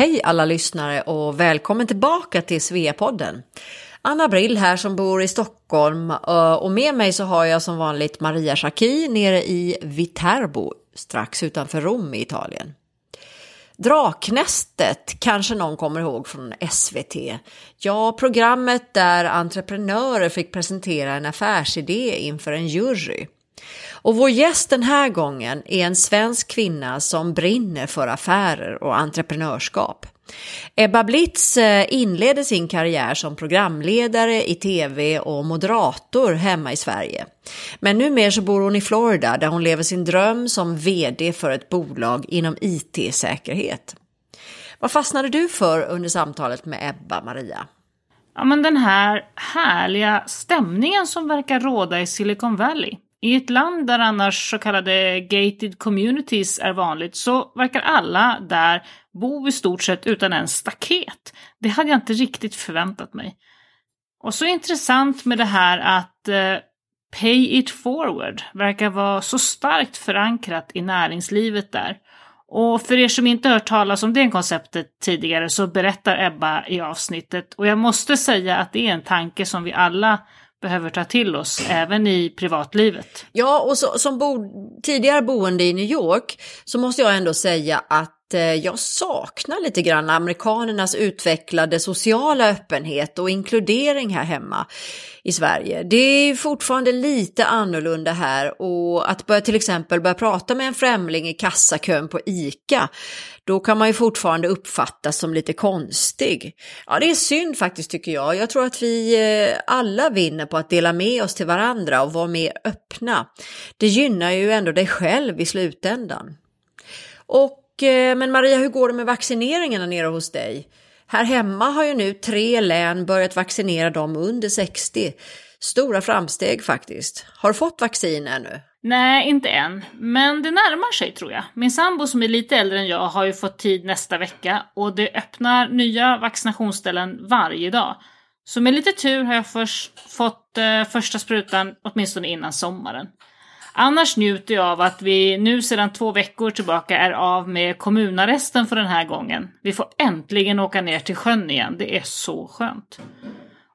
Hej alla lyssnare och välkommen tillbaka till Sveapodden. Anna Brill här som bor i Stockholm eh, och med mig så har jag som vanligt Maria Schacki nere i Viterbo strax utanför Rom i Italien. Draknästet kanske någon kommer ihåg från SVT. Ja, programmet där entreprenörer fick presentera en affärsidé inför en jury. Och vår gäst den här gången är en svensk kvinna som brinner för affärer och entreprenörskap. Ebba Blitz eh, inledde sin karriär som programledare i tv och moderator hemma i Sverige. Men numera så bor hon i Florida där hon lever sin dröm som vd för ett bolag inom IT-säkerhet. Vad fastnade du för under samtalet med Ebba, Maria? Ja, men den här härliga stämningen som verkar råda i Silicon Valley. I ett land där annars så kallade gated communities är vanligt så verkar alla där bo i stort sett utan en staket. Det hade jag inte riktigt förväntat mig. Och så intressant med det här att eh, Pay it forward verkar vara så starkt förankrat i näringslivet där. Och för er som inte hört talas om det konceptet tidigare så berättar Ebba i avsnittet och jag måste säga att det är en tanke som vi alla behöver ta till oss även i privatlivet. Ja, och så, som bo, tidigare boende i New York så måste jag ändå säga att Eh, jag saknar lite grann amerikanernas utvecklade sociala öppenhet och inkludering här hemma i Sverige. Det är fortfarande lite annorlunda här och att börja till exempel börja prata med en främling i kassakön på ICA, då kan man ju fortfarande uppfattas som lite konstig. Ja, det är synd faktiskt tycker jag. Jag tror att vi eh, alla vinner på att dela med oss till varandra och vara mer öppna. Det gynnar ju ändå dig själv i slutändan. Och Eh, men Maria, hur går det med vaccineringarna nere hos dig? Här hemma har ju nu tre län börjat vaccinera dem under 60. Stora framsteg faktiskt. Har du fått vaccin ännu? Nej, inte än. Men det närmar sig tror jag. Min sambo som är lite äldre än jag har ju fått tid nästa vecka och det öppnar nya vaccinationsställen varje dag. Så med lite tur har jag först fått eh, första sprutan åtminstone innan sommaren. Annars njuter jag av att vi nu sedan två veckor tillbaka är av med kommunarresten för den här gången. Vi får äntligen åka ner till sjön igen, det är så skönt.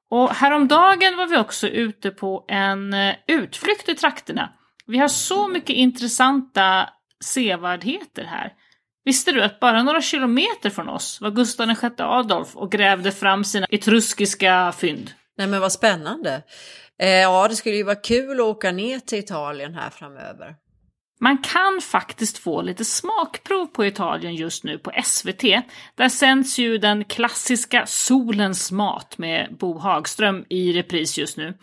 Och häromdagen var vi också ute på en eh, utflykt i trakterna. Vi har så mycket intressanta sevärdheter här. Visste du att bara några kilometer från oss var Gustav VI Adolf och grävde fram sina etruskiska fynd? Nej men vad spännande. Eh, ja, det skulle ju vara kul att åka ner till Italien här framöver. Man kan faktiskt få lite smakprov på Italien just nu på SVT. Där sänds ju den klassiska Solens mat med Bo Hagström i repris just nu.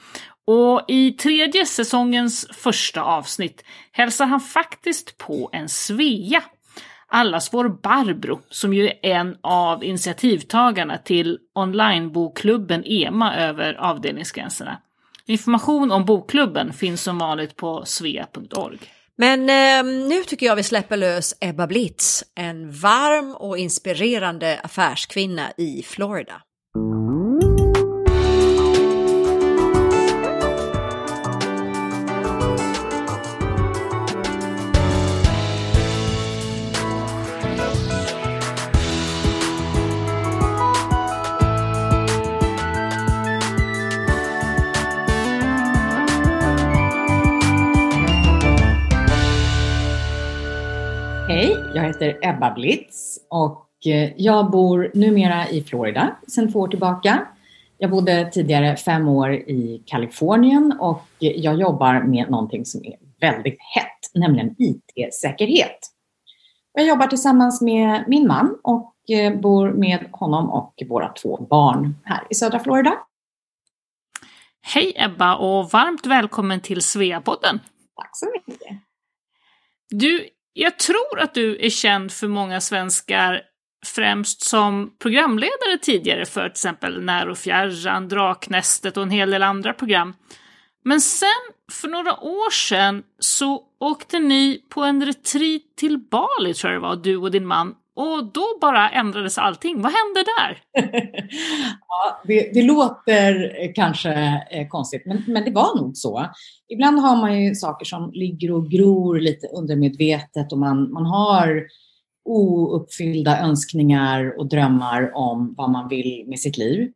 Och i tredje säsongens första avsnitt hälsar han faktiskt på en Svea. Allas vår Barbro, som ju är en av initiativtagarna till onlinebokklubben EMA över avdelningsgränserna. Information om bokklubben finns som vanligt på svea.org. Men eh, nu tycker jag vi släpper lös Ebba Blitz, en varm och inspirerande affärskvinna i Florida. Jag heter Ebba Blitz och eh, jag bor numera i Florida sedan två år tillbaka. Jag bodde tidigare fem år i Kalifornien och jag jobbar med någonting som är väldigt hett, nämligen IT-säkerhet. Jag jobbar tillsammans med min man och eh, bor med honom och våra två barn här i södra Florida. Hej Ebba och varmt välkommen till Sveapodden. Tack så mycket. Du, jag tror att du är känd för många svenskar främst som programledare tidigare för till exempel När och fjärran, Draknästet och en hel del andra program. Men sen, för några år sedan, så åkte ni på en retreat till Bali, tror jag det var, du och din man. Och då bara ändrades allting. Vad hände där? ja, det, det, låter eh, kanske eh, konstigt, men, men det var nog så. Ibland har man ju saker som ligger och gror lite undermedvetet och man, man har ouppfyllda önskningar och drömmar om vad man vill med sitt liv.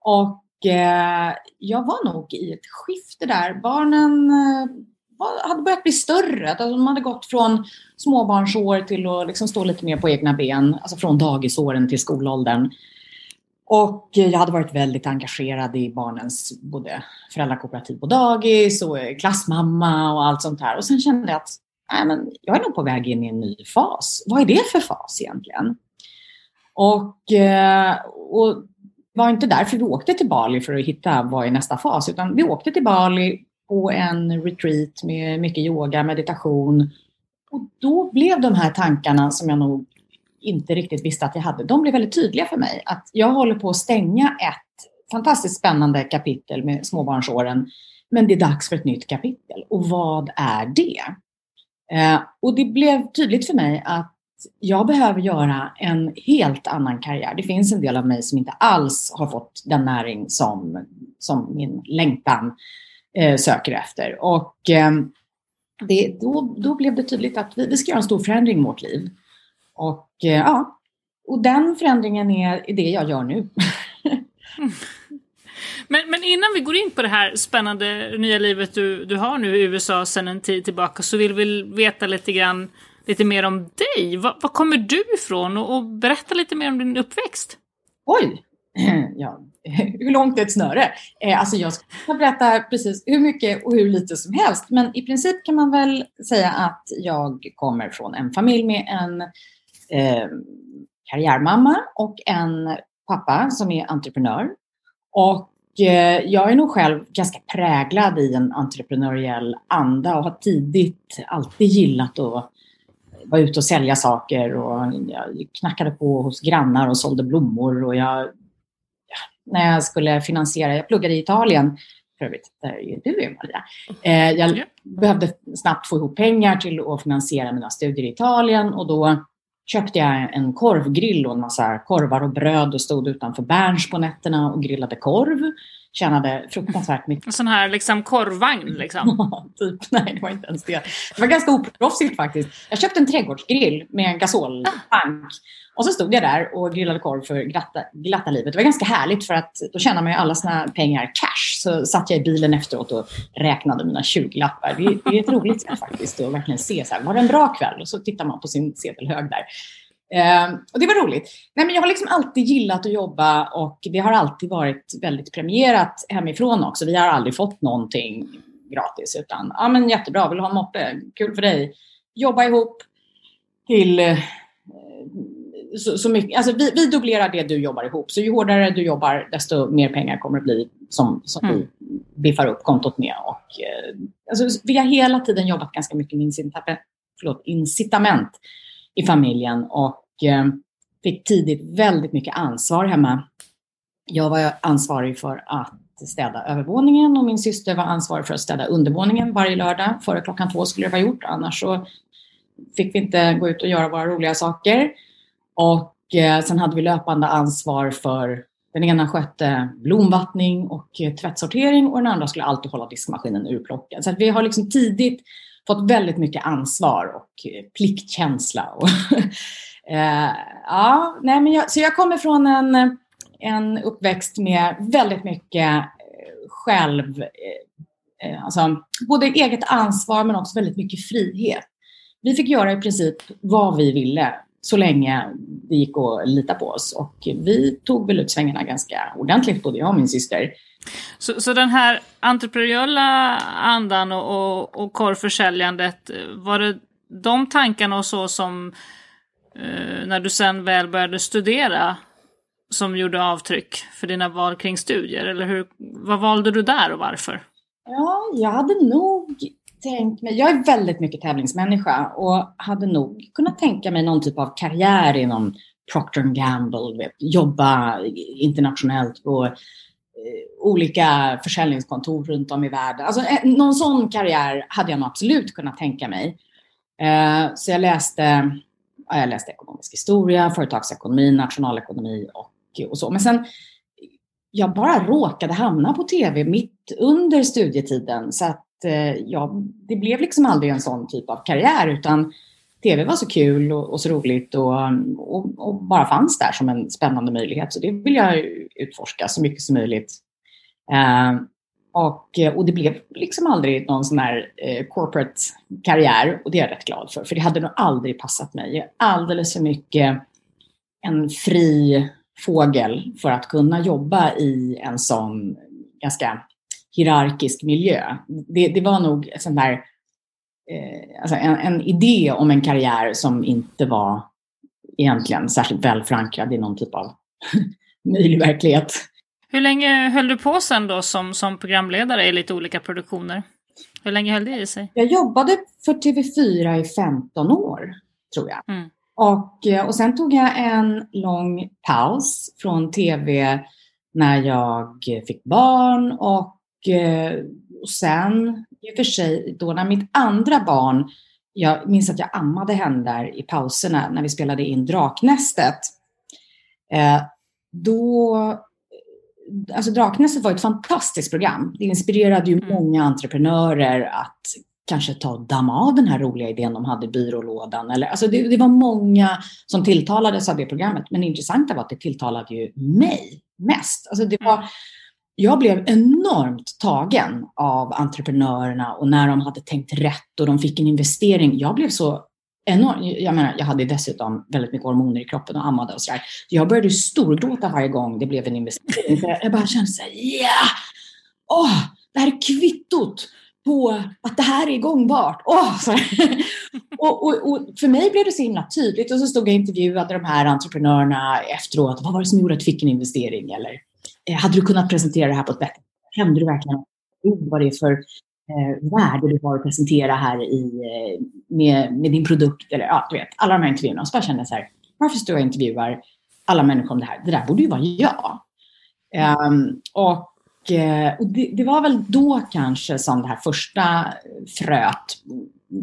Och eh, jag var nog i ett skifte där. Barnen eh, hade börjat bli större. Alltså, de hade gått från småbarnsår till att liksom stå lite mer på egna ben. Alltså från dagisåren till skolåldern. Och jag hade varit väldigt engagerad i barnens både föräldrakooperativ på dagis och klassmamma och allt sånt här. Och sen kände jag att nej, men jag är nog på väg in i en ny fas. Vad är det för fas egentligen? Och, eh, och det var inte därför vi åkte till Bali för att hitta vad är nästa fas, utan vi åkte till Bali på en retreat med mycket yoga, meditation. Och då blev de här tankarna som jag nog inte riktigt visste att jag hade, de blev väldigt tydliga för mig. Att jag håller på att stänga ett fantastiskt spännande kapitel med småbarnsåren, men det är dags för ett nytt kapitel. Och vad är det? Eh, och det blev tydligt för mig att jag behöver göra en helt annan karriär. Det finns en del av mig som inte alls har fått den näring som, som min längtan eh, söker efter. Och eh, det, då, då blev det tydligt att vi, vi ska göra en stor förändring i vårt liv. Och eh, ja, och den förändringen är det jag gör nu. Men, men innan vi går in på det här spännande nya livet du, du har nu i USA sedan en tid tillbaka så vill vi veta lite grann lite mer om dig. Var, var kommer du ifrån? Och, och, berätta lite mer om din uppväxt. Oj! Ja, hur långt är ett snöre? Eh, alltså jag ska berätta precis hur mycket och hur lite som helst. Men i princip kan man väl säga att jag kommer från en familj med en eh, karriärmamma och en pappa som är entreprenör. Och Eh, jag är nog själv ganska präglad i en entreprenöriell anda och har tidigt alltid gillat att vara ute och sälja saker och jag knackade på hos grannar och sålde blommor och jag, när jag skulle finansiera, jag pluggade i Italien för övrigt, där är du Maria. Eh, jag behövde snabbt få ihop pengar till att finansiera mina studier i Italien och då köpte jag en korvgrill och en massa korvar och bröd och stod utanför Berns på nätterna och grillade korv. Tjänade fruktansvärt mycket. En sån här liksom korvvagn liksom? Ja, typ. Nej, det var inte ens det. Det var ganska oproffsigt faktiskt. Jag köpte en trädgårdsgrill med en gasoltank. Och så stod jag där och grillade korv för glatta, glatta livet. Det var ganska härligt för att då tjänade man ju alla sina pengar cash. Så satt jag i bilen efteråt och räknade mina 20-lappar. Det, det, är ett roligt sätt faktiskt att verkligen se så här, var det en bra kväll? Och så tittar man på sin sedelhög där. Eh, och det var roligt. Nej, men jag har liksom alltid gillat att jobba och det har alltid varit väldigt premierat hemifrån också. Vi har aldrig fått någonting gratis utan ja men jättebra, vill du ha en moppe? Kul för dig. Jobba ihop till eh, så, så mycket, alltså vi, vi dubblerar det du jobbar ihop. Så ju hårdare du jobbar, desto mer pengar kommer det bli som, som mm. vi biffar upp kontot med. Och, eh, alltså, vi har hela tiden jobbat ganska mycket med incitament, förlåt, incitament i familjen och eh, fick tidigt väldigt mycket ansvar hemma. Jag var ansvarig för att städa övervåningen och min syster var ansvarig för att städa undervåningen varje lördag. Före klockan två skulle det vara gjort, annars så fick vi inte gå ut och göra våra roliga saker. Och eh, sen hade vi löpande ansvar för den ena skötte blomvattning och eh, tvättsortering och den andra skulle alltid hålla diskmaskinen urplockad. Så att vi har liksom tidigt fått väldigt mycket ansvar och eh, pliktkänsla. Och eh, ja, nej, men jag, så jag kommer från en, en uppväxt med väldigt mycket eh, själv, eh, alltså både eget ansvar men också väldigt mycket frihet. Vi fick göra i princip vad vi ville så länge det gick att lita på oss. Och vi tog väl ut svängarna ganska ordentligt, både jag och min syster. Så, så den här entreprenöriella andan och, och, och korvförsäljandet, var det de tankarna och så som eh, när du sen väl började studera som gjorde avtryck för dina val kring studier? Eller hur, vad valde du där och varför? Ja, jag hade nog tänkt mig, jag är väldigt mycket tävlingsmänniska och hade nog kunnat tänka mig någon typ av karriär inom Procter Gamble, vet, jobba internationellt på eh, olika försäljningskontor runt om i världen. Alltså, eh, någon sån karriär hade jag nog absolut kunnat tänka mig. Eh, så jag läste, ja, jag läste ekonomisk historia, företagsekonomi, nationalekonomi och, och så. Men sen, jag bara råkade hamna på tv mitt under studietiden. Så att Eh, ja, det blev liksom aldrig en sån typ av karriär utan tv var så kul och, och så roligt och, och, och, bara fanns där som en spännande möjlighet. Så det vill jag utforska så mycket som möjligt. Eh, och, och det blev liksom aldrig någon sån här eh, corporate karriär och det är jag rätt glad för. För det hade nog aldrig passat mig. Jag är alldeles för mycket en fri fågel för att kunna jobba i en sån ganska hierarkisk miljö. Det, det var nog en sån där, eh, alltså en, en, idé om en karriär som inte var egentligen särskilt väl förankrad i någon typ av möjlig verklighet. Hur länge höll du på sen då som, som programledare i lite olika produktioner? Hur länge höll det i sig? Jag jobbade för TV4 i 15 år, tror jag. Mm. Och, eh, och sen tog jag en lång paus från TV när jag fick barn och, och sen i och för sig då när mitt andra barn, jag minns att jag ammade henne där i pauserna när vi spelade in Draknästet. Eh, då alltså Draknästet var ett fantastiskt program. Det inspirerade ju mm. många entreprenörer att kanske ta och damma av den här roliga idén de hade i byrålådan. Eller, alltså det, det, var många som tilltalades av det programmet. Men det intressanta var att det tilltalade ju mig mest. Alltså det var, jag blev enormt tagen av entreprenörerna och när de hade tänkt rätt och de fick en investering. Jag blev så enormt, jag menar, jag hade dessutom väldigt mycket hormoner i kroppen och ammade och sådär. Jag började storgråta varje gång det blev en investering. Jag bara kände såhär, ja! Yeah! Åh, det här är kvittot på att det här är gångbart. Oh, och, och, och, för mig blev det så himla tydligt och så stod jag och intervjuade de här entreprenörerna efteråt. Vad var det som gjorde att du fick en investering? Eller Eh, hade du kunnat presentera det här på ett bättre sätt? Kände du verkligen vad det är för eh, värde du har att presentera här i, eh, med, med din produkt? Eller ja, du vet, alla de här intervjuerna. Och så bara kände jag så här, varför står jag och intervjuar alla människor om det här? Det där borde ju vara jag. Um, och eh, och det, det, var väl då kanske som det här första fröet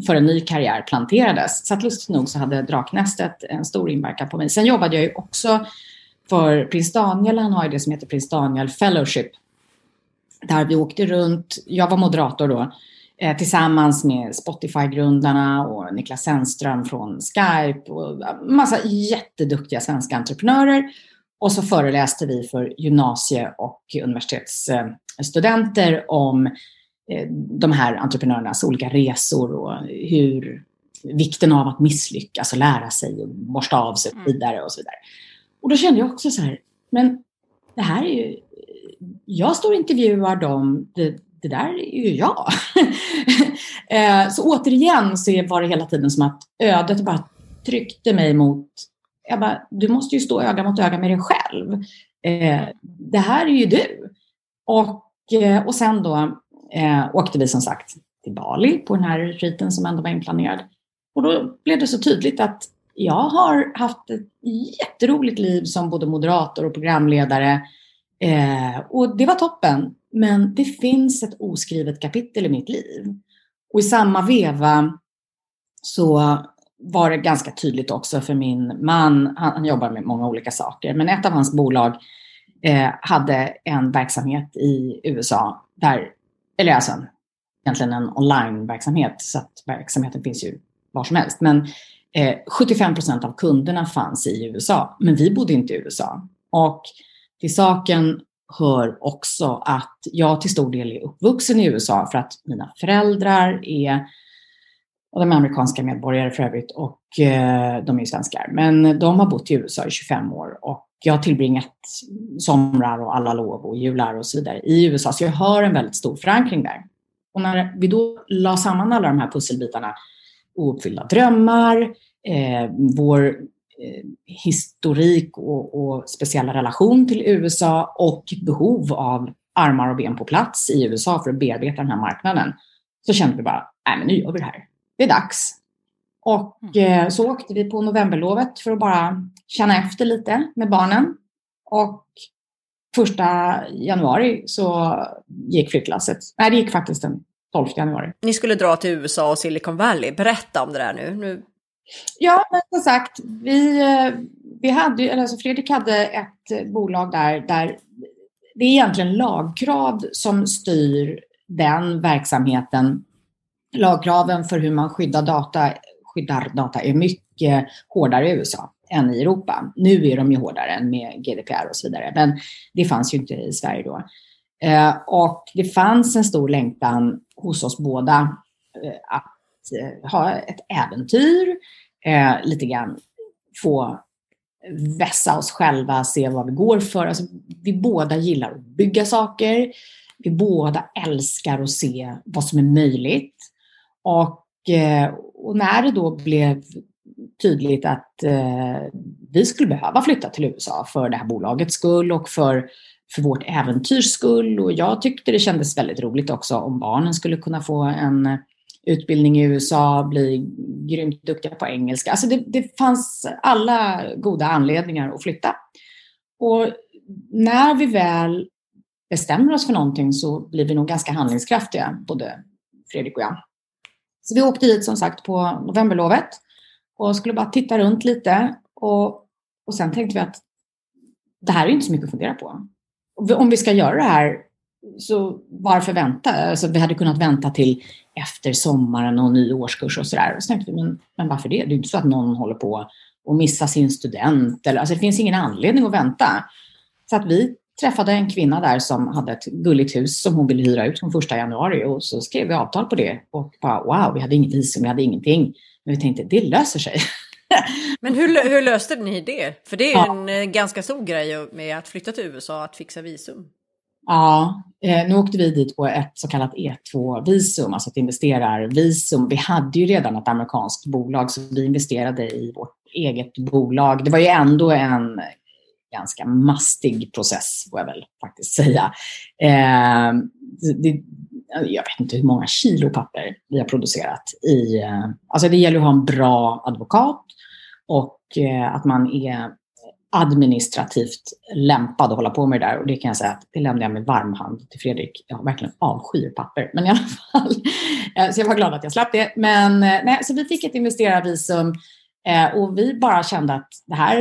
för en ny karriär planterades. Så att lustigt nog så hade Draknästet en stor inverkan på mig. Sen jobbade jag ju också för Prins Daniel, han har ju det som heter Prins Daniel Fellowship. Där vi åkte runt, jag var moderator då, eh, tillsammans med Spotify-grundarna och Niklas Sennström från Skype och massa jätteduktiga svenska entreprenörer och så föreläste vi för gymnasie och universitetsstudenter om eh, de här entreprenörernas olika resor och hur vikten av att misslyckas och lära sig och borsta av sig och mm. vidare och så vidare. Och då kände jag också så här, men det här är ju, jag står och intervjuar dem, det, det där är ju jag. Eh, så återigen så var det hela tiden som att ödet bara tryckte mig mot jag bara, du måste ju stå öga mot öga med dig själv. Eh, det här är ju du. Och, eh, och sen då eh, åkte vi som sagt till Bali på den här retreaten som ändå var inplanerad. Och då blev det så tydligt att jag har haft ett jätteroligt liv som både moderator och programledare. Eh, och det var toppen. Men det finns ett oskrivet kapitel i mitt liv. Och i samma veva så var det ganska tydligt också för min man, han, han jobbar med många olika saker, men ett av hans bolag eh, hade en verksamhet i USA där, eller alltså egentligen en onlineverksamhet, så att verksamheten finns ju var som helst. Men eh, 75 procent av kunderna fanns i USA, men vi bodde inte i USA. Och till saken hör också att jag till stor del är uppvuxen i USA för att mina föräldrar är och de är amerikanska medborgare för övrigt och eh, de är ju svenskar. Men de har bott i USA i 25 år och jag har tillbringat somrar och alla lov och jular och så vidare i USA. Så jag har en väldigt stor förankring där. Och när vi då la samman alla de här pusselbitarna, ouppfyllda drömmar, eh, vår eh, historik och, och, speciella relation till USA och behov av armar och ben på plats i USA för att bearbeta den här marknaden, så kände vi bara, nej men nu gör vi det här det är dags. Och mm. eh, så åkte vi på novemberlovet för att bara känna efter lite med barnen. Och första januari så gick flyttlasset. Nej, det gick faktiskt den 12 januari. Ni skulle dra till USA och Silicon Valley. Berätta om det där nu. nu... Ja, men som sagt, vi, eh, vi hade, alltså Fredrik hade ett bolag där, där det är egentligen lagkrav som styr den verksamheten lagkraven för hur man skyddar data skyddar data är mycket hårdare i USA än i Europa. Nu är de ju hårdare än med GDPR och så vidare, men det fanns ju inte i Sverige då. Eh, och det fanns en stor längtan hos oss båda eh, att eh, ha ett äventyr, eh, lite grann få vässa oss själva, se vad vi går för. Alltså, vi båda gillar att bygga saker. Vi båda älskar att se vad som är möjligt. Och, eh, och när det då blev tydligt att eh, vi skulle behöva flytta till USA för det här bolagets skull och för, för vårt äventyrs skull. Och jag tyckte det kändes väldigt roligt också om barnen skulle kunna få en utbildning i USA, bli grymt duktiga på engelska. Alltså det, det fanns alla goda anledningar att flytta. Och när vi väl bestämmer oss för någonting så blir vi nog ganska handlingskraftiga, både Fredrik och jag. Så vi åkte dit som sagt på novemberlovet och skulle bara titta runt lite. Och, och sen tänkte vi att det här är inte så mycket att fundera på. Om vi ska göra det här, så varför vänta? Alltså, vi hade kunnat vänta till efter sommaren och ny årskurs och sådär. Så tänkte vi, men, men varför det? Det är inte så att någon håller på att missa sin student. Eller, alltså, det finns ingen anledning att vänta. Så att vi träffade en kvinna där som hade ett gulligt hus som hon ville hyra ut från första januari och så skrev vi avtal på det och bara wow, vi hade inget visum, vi hade ingenting. Men vi tänkte, det löser sig. Men hur, hur löste ni det? För det är ju en eh, ganska stor grej med att flytta till USA, att fixa visum. Ja, eh, nu åkte vi dit på ett så kallat E2-visum, alltså ett investerarvisum. Vi hade ju redan ett amerikanskt bolag, så vi investerade i vårt eget bolag. Det var ju ändå en ganska mastig process, får jag väl faktiskt säga. Eh, det, Eh, jag vet inte hur många kilo papper vi har producerat. I, eh, alltså det gäller att ha en bra advokat och eh, att man är administrativt lämpad att hålla på med det där. Och det kan jag säga att det lämnar jag med varm hand till Fredrik. Jag har verkligen avskyr papper. Men i alla fall. Så jag var glad att jag slapp det. Men nej, så vi fick ett investerarvisum och vi bara kände att det här,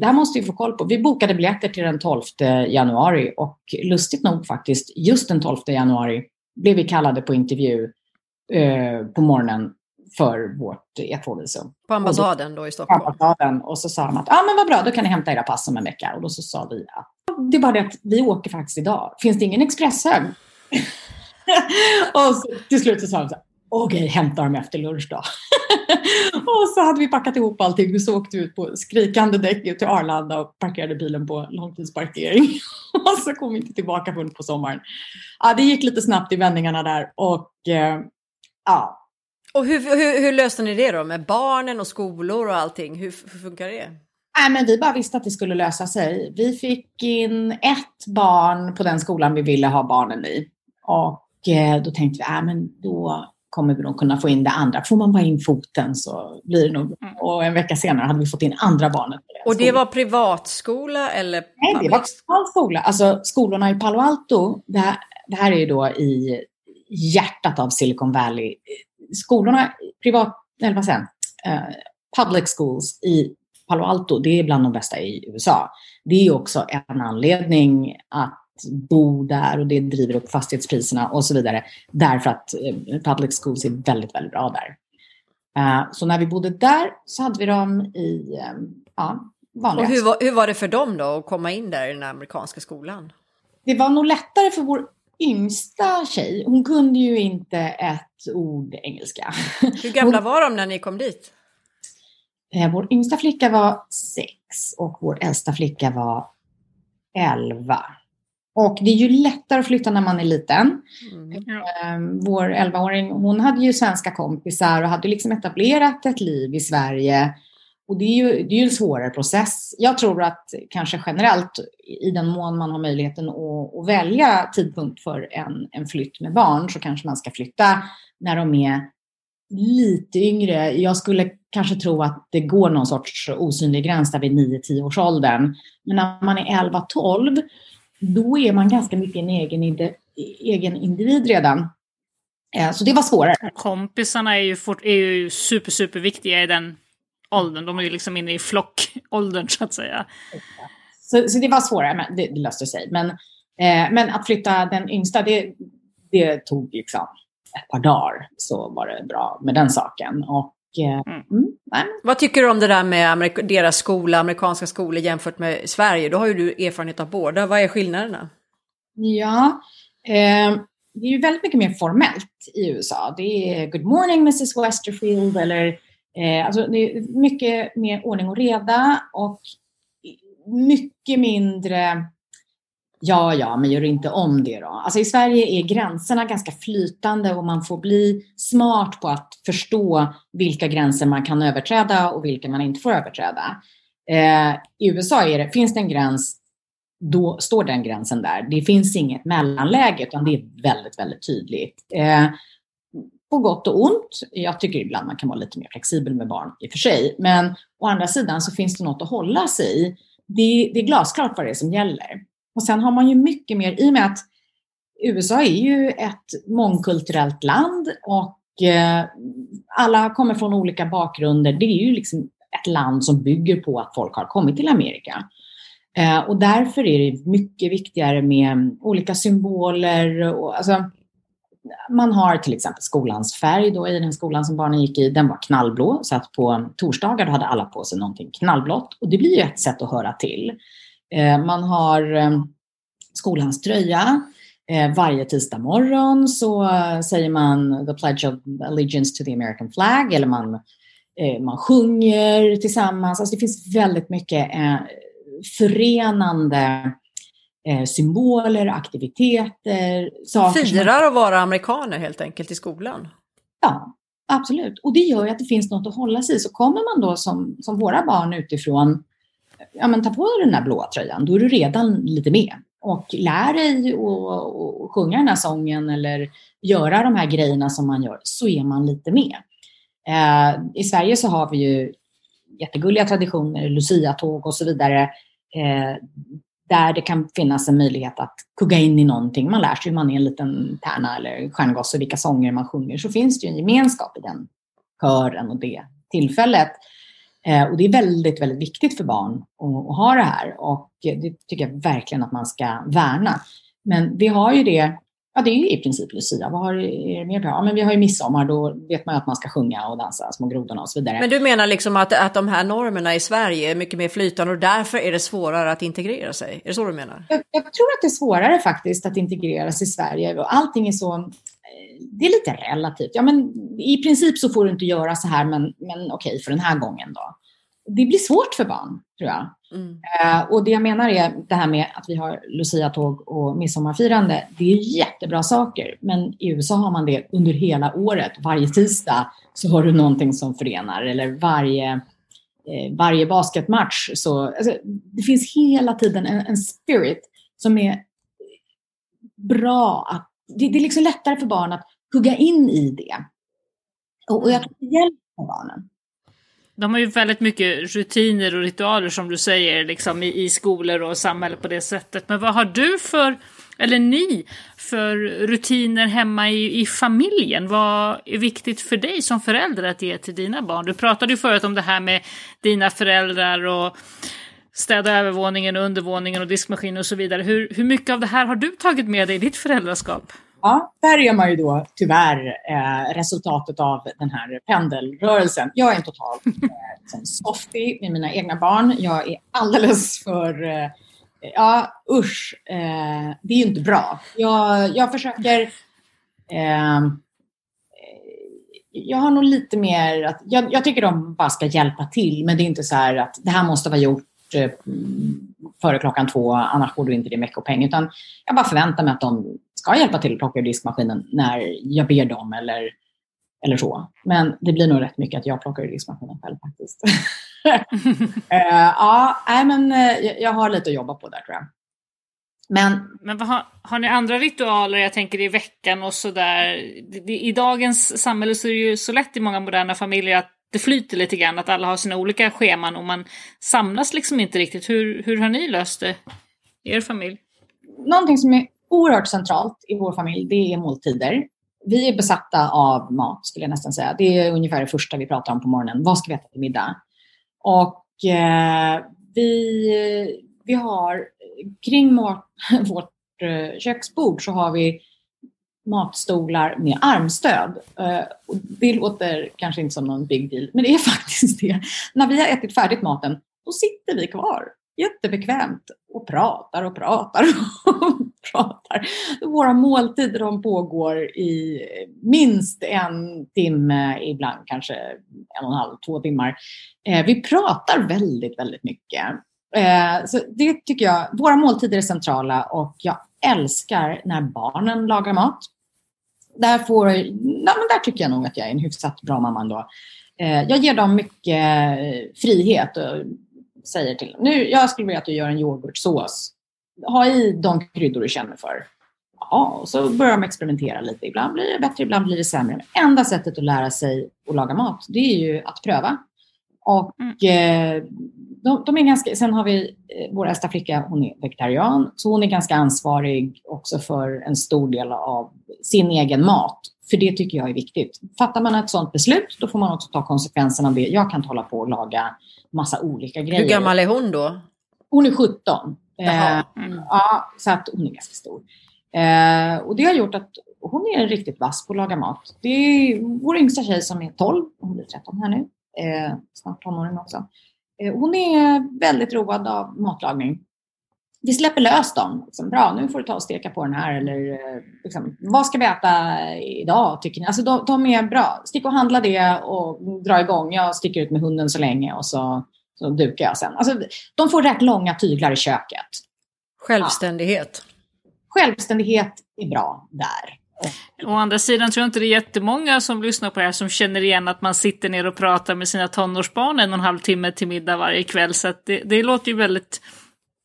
det här måste vi få koll på. Vi bokade biljetter till den 12 januari och lustigt nog faktiskt, just den 12 januari blev vi kallade på intervju eh, på morgonen för vårt E2-visum. På ambassaden då, då i Stockholm? På ambassaden. Och så sa de att, ah, men vad bra, då kan ni hämta era pass om en vecka. Och då så sa vi att det är bara det att vi åker faktiskt idag. Finns det ingen expresshög? och så, till slut så sa de så okej, hämta dem efter lunch då. och så hade vi packat ihop allting och så åkte vi ut på skrikande däck ut till Arlanda och parkerade bilen på långtidsparkering. och så kom vi inte tillbaka förrän på sommaren. Ja, det gick lite snabbt i vändningarna där och eh, ja. Och hur, hur, hur, löste ni det då med barnen och skolor och allting? Hur, hur funkar det? Nej, men vi bara visste att det skulle lösa sig. Vi fick in ett barn på den skolan vi ville ha barnen i. Och eh, då tänkte vi, äh, men då kommer vi nog kunna få in det andra. Får man bara in foten så blir det nog... Mm. Och en vecka senare hade vi fått in andra barnet. Och det var privatskola eller? Nej, det var kommunal skola. Alltså skolorna i Palo Alto, det här, det här är ju då i hjärtat av Silicon Valley. Skolorna, privat, eller vad säger uh, public schools i Palo Alto, det är bland de bästa i USA. Det är också en anledning att bo där och det driver upp fastighetspriserna och så vidare. Därför att eh, public schools är väldigt, väldigt bra där. Uh, så när vi bodde där så hade vi dem i um, ja, vanliga... Och hur var, hur var det för dem då att komma in där i den amerikanska skolan? Det var nog lättare för vår yngsta tjej. Hon kunde ju inte ett ord engelska. Hur gamla var de när ni kom dit? Vår yngsta flicka var sex och vår äldsta flicka var elva. Och det är ju lättare att flytta när man är liten. Mm. Ehm, vår 11-åring, hon hade ju svenska kompisar och hade liksom etablerat ett liv i Sverige. Och det är ju, det är ju en svårare process. Jag tror att kanske generellt, i den mån man har möjligheten att, att välja tidpunkt för en, en flytt med barn, så kanske man ska flytta när de är lite yngre. Jag skulle kanske tro att det går någon sorts osynlig gräns där vid 9-10 års åldern. Men när man är 11-12 då är man ganska mycket en egen, egen individ redan. Eh, så det var svårare. Kompisarna är ju, fort, är ju super, super viktiga i den åldern. De är ju liksom inne i flockåldern så att säga. Så, så det var svårare, men det, det löste sig. Men, eh, men att flytta den yngsta, det, det tog liksom ett par dagar så var det bra med den saken. Och mm. Mm, Vad tycker du om det där med deras skola, amerikanska skolor jämfört med Sverige? Då har ju du erfarenhet av båda. Vad är skillnaderna? Ja, eh, det är ju väldigt mycket mer formellt i USA. Det är Good morning Mrs Westerfield eller eh, alltså det är mycket mer ordning och reda och mycket mindre Ja, ja, men gör inte om det då. Alltså i Sverige är gränserna ganska flytande och man får bli smart på att förstå vilka gränser man kan överträda och vilka man inte får överträda. Eh, I USA är det, finns det en gräns, då står den gränsen där. Det finns inget mellanläge, utan det är väldigt, väldigt tydligt. Eh, på gott och ont. Jag tycker ibland man kan vara lite mer flexibel med barn i och för sig. Men å andra sidan så finns det något att hålla sig i. Det, det är glasklart vad det är som gäller. Och sen har man ju mycket mer, i och med att USA är ju ett mångkulturellt land och eh, alla kommer från olika bakgrunder. Det är ju liksom ett land som bygger på att folk har kommit till Amerika. Eh, och därför är det mycket viktigare med olika symboler. Och, alltså, man har till exempel skolans färg då i den skolan som barnen gick i. Den var knallblå, så att på torsdagar hade alla på sig någonting knallblått. Och det blir ju ett sätt att höra till. Eh, man har eh, skolans tröja. Eh, varje tisdag morgon så säger man the pledge of allegiance to the American flag eller man, man sjunger tillsammans. Alltså det finns väldigt mycket förenande symboler, aktiviteter. Saker Firar att vara amerikaner helt enkelt i skolan? Ja, absolut. Och det gör ju att det finns något att hålla sig i. Så kommer man då som, som våra barn utifrån ja, men ta på dig den där blåa tröjan, då är du redan lite med. Och lär dig att sjunga den här sången eller göra de här grejerna som man gör, så är man lite med. Eh, I Sverige så har vi ju jättegulliga traditioner, Lucia-tåg och så vidare, eh, där det kan finnas en möjlighet att kugga in i någonting. Man lär sig hur man är en liten tärna eller stjärngosse, vilka sånger man sjunger, så finns det ju en gemenskap i den kören och det tillfället. Eh, och det är väldigt, väldigt viktigt för barn att, att, ha det här och det tycker jag verkligen att man ska värna. Men vi har ju det, ja det är ju i princip Lucia. Vad har är det mer på? Ja, men vi har ju midsommar, då vet man ju att man ska sjunga och dansa Små grodorna och så vidare. Men du menar liksom att, att de här normerna i Sverige är mycket mer flytande och därför är det svårare att integrera sig? Är det så du menar? Jag, jag tror att det är svårare faktiskt att integreras i Sverige allting är så det är lite relativt. Ja, men I princip så får du inte göra så här, men, men okej, för den här gången då. Det blir svårt för barn, tror jag. Mm. Eh, och det jag menar är det här med att vi har Lucia-tåg och midsommarfirande. Det är jättebra saker, men i USA har man det under hela året. Varje tisdag så har du någonting som förenar, eller varje, eh, varje basketmatch. Så, alltså, det finns hela tiden en, en spirit som är bra att det, det, är liksom lättare för barn att hugga in i det. Och, och jag tror det hjälper barnen. De har ju väldigt mycket rutiner och ritualer som du säger, liksom i, i skolor och samhälle på det sättet. Men vad har du för, eller ni, för rutiner hemma i, i familjen? Vad är viktigt för dig som förälder att ge till dina barn? Du pratade ju förut om det här med dina föräldrar och städa övervåningen, undervåningen och diskmaskinen och så vidare. Hur, hur mycket av det här har du tagit med dig i ditt föräldraskap? Ja, där är man ju då tyvärr eh, resultatet av den här pendelrörelsen. Jag är en total eh, liksom, softie med mina egna barn. Jag är alldeles för... Eh, ja, usch. Eh, det är ju inte bra. Jag, jag försöker... Eh, jag har nog lite mer att... Jag, jag, tycker de bara ska hjälpa till, men det är inte så här att det här måste vara gjort före klockan två, annars får du inte din veckopeng. Utan jag bara förväntar mig att de ska hjälpa till att plocka ur diskmaskinen när jag ber dem eller, eller så. Men det blir nog rätt mycket att jag plockar ur diskmaskinen själv faktiskt. uh, ja, nej, men uh, jag har lite att jobba på där tror jag. Men, men har, har ni andra ritualer, jag tänker i veckan och sådär? I dagens samhälle så är det ju så lätt i många moderna familjer att det flyter lite grann, att alla har sina olika scheman och man samlas liksom inte riktigt. Hur, hur har ni löst det i er familj? Någonting som är oerhört centralt i vår familj, det är måltider. Vi är besatta av mat, skulle jag nästan säga. Det är ungefär det första vi pratar om på morgonen. Vad ska vi äta till middag? Och eh, vi, vi har kring vårt, vårt eh, köksbord så har vi matstolar med armstöd. Eh, det låter kanske inte som någon big deal, men det är faktiskt det. När vi har ätit färdigt maten, då sitter vi kvar jättebekvämt och pratar och pratar och pratar. Våra måltider de pågår i minst en timme, ibland kanske en och en halv, två timmar. Eh, vi pratar väldigt, väldigt mycket. Eh, så det tycker jag, våra måltider är centrala och jag älskar när barnen lagar mat. Där, får, ja, men där tycker jag nog att jag är en hyfsat bra mamma ändå. Eh, jag ger dem mycket eh, frihet och säger till dem, nu, jag skulle vilja att du gör en yoghurtsås. Ha i de kryddor du känner för. Ja, och så börjar de experimentera lite. Ibland blir det bättre, ibland blir det sämre. Men enda sättet att lära sig att laga mat, det är ju att pröva. Och mm. eh, de, de, är ganska, sen har vi eh, vår äldsta flicka, hon är vegetarian, så hon är ganska ansvarig också för en stor del av sin egen mat. För det tycker jag är viktigt. Fattar man ett sådant beslut, då får man också ta konsekvenserna av det. Jag kan inte hålla på och laga massa olika grejer. Hur gammal är hon då? Hon är 17. Eh, mm. ja, så att hon är ganska stor. Eh, och det har gjort att hon är riktigt vass på att laga mat. Det är vår yngsta tjej som är 12, hon blir 13 här nu, eh, snart tonåring också. Eh, hon är väldigt road av matlagning. Vi släpper lös dem. Liksom, Bra, nu får du ta och steka på den här. Eller eh, liksom, vad ska vi äta idag tycker ni? Alltså, de, de, är bra. Stick och handla det och dra igång. Jag sticker ut med hunden så länge och så, så dukar jag sen. Alltså, de får rätt långa tyglar i köket. Självständighet. Ja. Självständighet är bra där. Å andra sidan tror jag inte det är jättemånga som lyssnar på det här som känner igen att man sitter ner och pratar med sina tonårsbarn en och en halv timme till middag varje kväll. Så det, det låter ju väldigt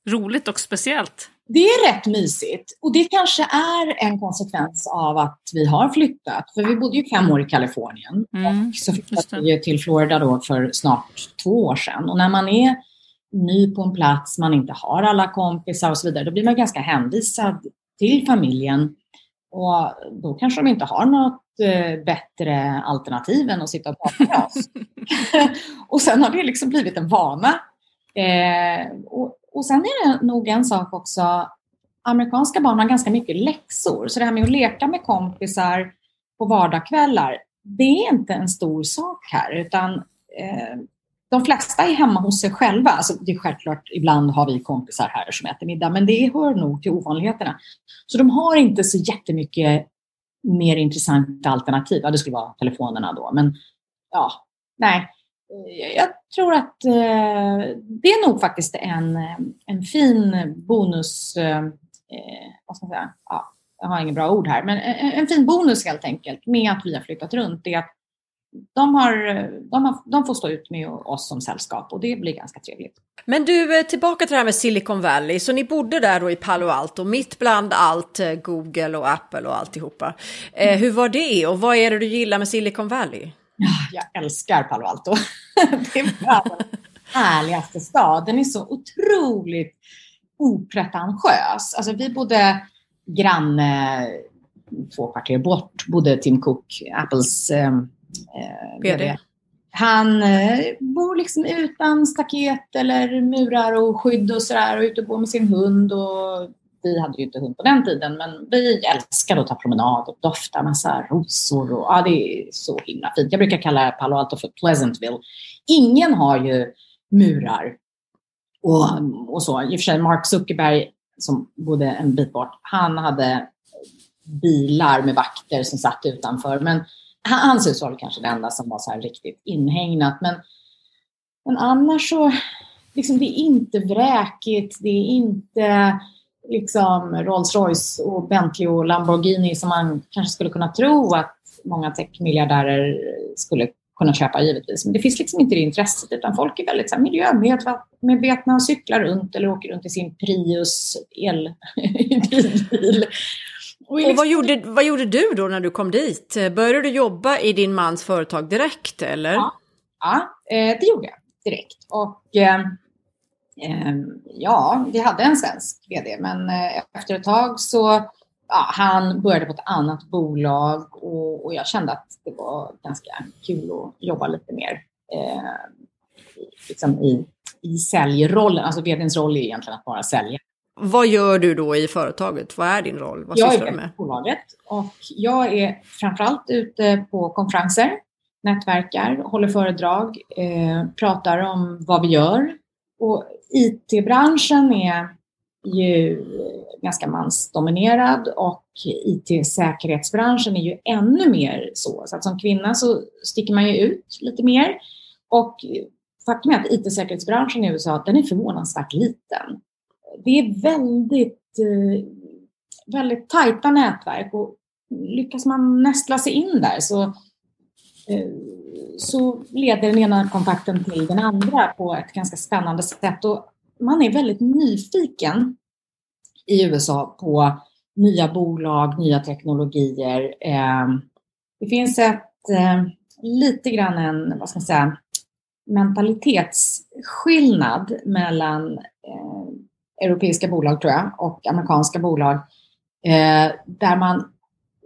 roligt och speciellt. Det är rätt mysigt och det kanske är en konsekvens av att vi har flyttat. För vi bodde ju fem år i Kalifornien mm, och så flyttade vi till Florida då för snart två år sedan. Och när man är ny på en plats, man inte har alla kompisar och så vidare, då blir man ganska hänvisad till familjen. Och då kanske de inte har något eh, bättre alternativ än att sitta och prata med oss. och sen har det liksom blivit en vana. Eh, och, och sen är det nog en sak också, amerikanska barn har ganska mycket läxor. Så det här med att leka med kompisar på vardagskvällar, det är inte en stor sak här. Utan eh, de flesta är hemma hos sig själva. Alltså, det är självklart, ibland har vi kompisar här som äter middag, men det hör nog till ovanligheterna. Så de har inte så jättemycket mer intressanta alternativ. Ja, det skulle vara telefonerna då, men ja, nej. Eh, jag tror att eh, det är nog faktiskt en, en fin bonus, eh, eh, vad ska man säga, ja, jag har inget bra ord här, men en, en fin bonus helt enkelt med att vi har flyttat runt. Det är att de, har, de, har, de får stå ut med oss som sällskap och det blir ganska trevligt. Men du, eh, tillbaka till det här med Silicon Valley. Så ni bodde där då i Palo Alto, mitt bland allt eh, Google och Apple och alltihopa. Eh, mm. hur var det och vad är det du gillar med Silicon Valley? Jag älskar Palo Alto. det är världens härligaste stad. Den är så otroligt opretentiös. Alltså vi bodde granne två kvarter bort, bodde Tim Cook, Apples eh, VD. Han eh, bor liksom utan staket eller murar och skydd och sådär och ute och bor med sin hund. Och vi hade ju inte hund på den tiden men vi älskade att ta promenad och dofta massa rosor. Och, ja, det är så himla fint. Jag brukar kalla Palo Alto för Pleasantville. Ingen har ju murar och, och så. I och för sig Mark Zuckerberg som bodde en bit bort, han hade bilar med vakter som satt utanför. Men Hans hus var kanske det enda som var så här riktigt inhägnat. Men, men annars så, liksom, det är inte vräkigt, det är inte liksom Rolls Royce och Bentley och Lamborghini som man kanske skulle kunna tro att många techmiljardärer skulle kunna köpa givetvis. Men det finns liksom inte det intresset utan folk är väldigt så här, miljömedvetna och cyklar runt eller åker runt i sin Prius elbil. och, och vad, gjorde, vad gjorde du då när du kom dit? Började du jobba i din mans företag direkt eller? Ja, ja eh, det gjorde jag direkt. Och eh, eh, ja, vi hade en svensk vd, men efter ett tag så ja, han började på ett annat bolag och, och, jag kände att det var ganska kul att jobba lite mer eh, liksom i, i säljrollen. Alltså vdns roll är egentligen att bara sälja. Vad gör du då i företaget? Vad är din roll? Vad jag sysslar är du med? bolaget och jag är framförallt ute på konferenser, nätverkar, håller föredrag, eh, pratar om vad vi gör. Och IT-branschen är ju ganska mansdominerad och IT-säkerhetsbranschen är ju ännu mer så. Så att som kvinna så sticker man ju ut lite mer. Och faktum är att IT-säkerhetsbranschen i USA, den är förvånansvärt liten. Det är väldigt, eh, väldigt tajta nätverk och lyckas man nästla sig in där så, eh, så leder den ena kontakten till den andra på ett ganska spännande sätt. Och man är väldigt nyfiken i USA på nya bolag, nya teknologier. Eh, det finns ett, lite grann en, vad ska man säga, mentalitetsskillnad mellan eh, europeiska bolag tror jag och amerikanska bolag. Eh, där man,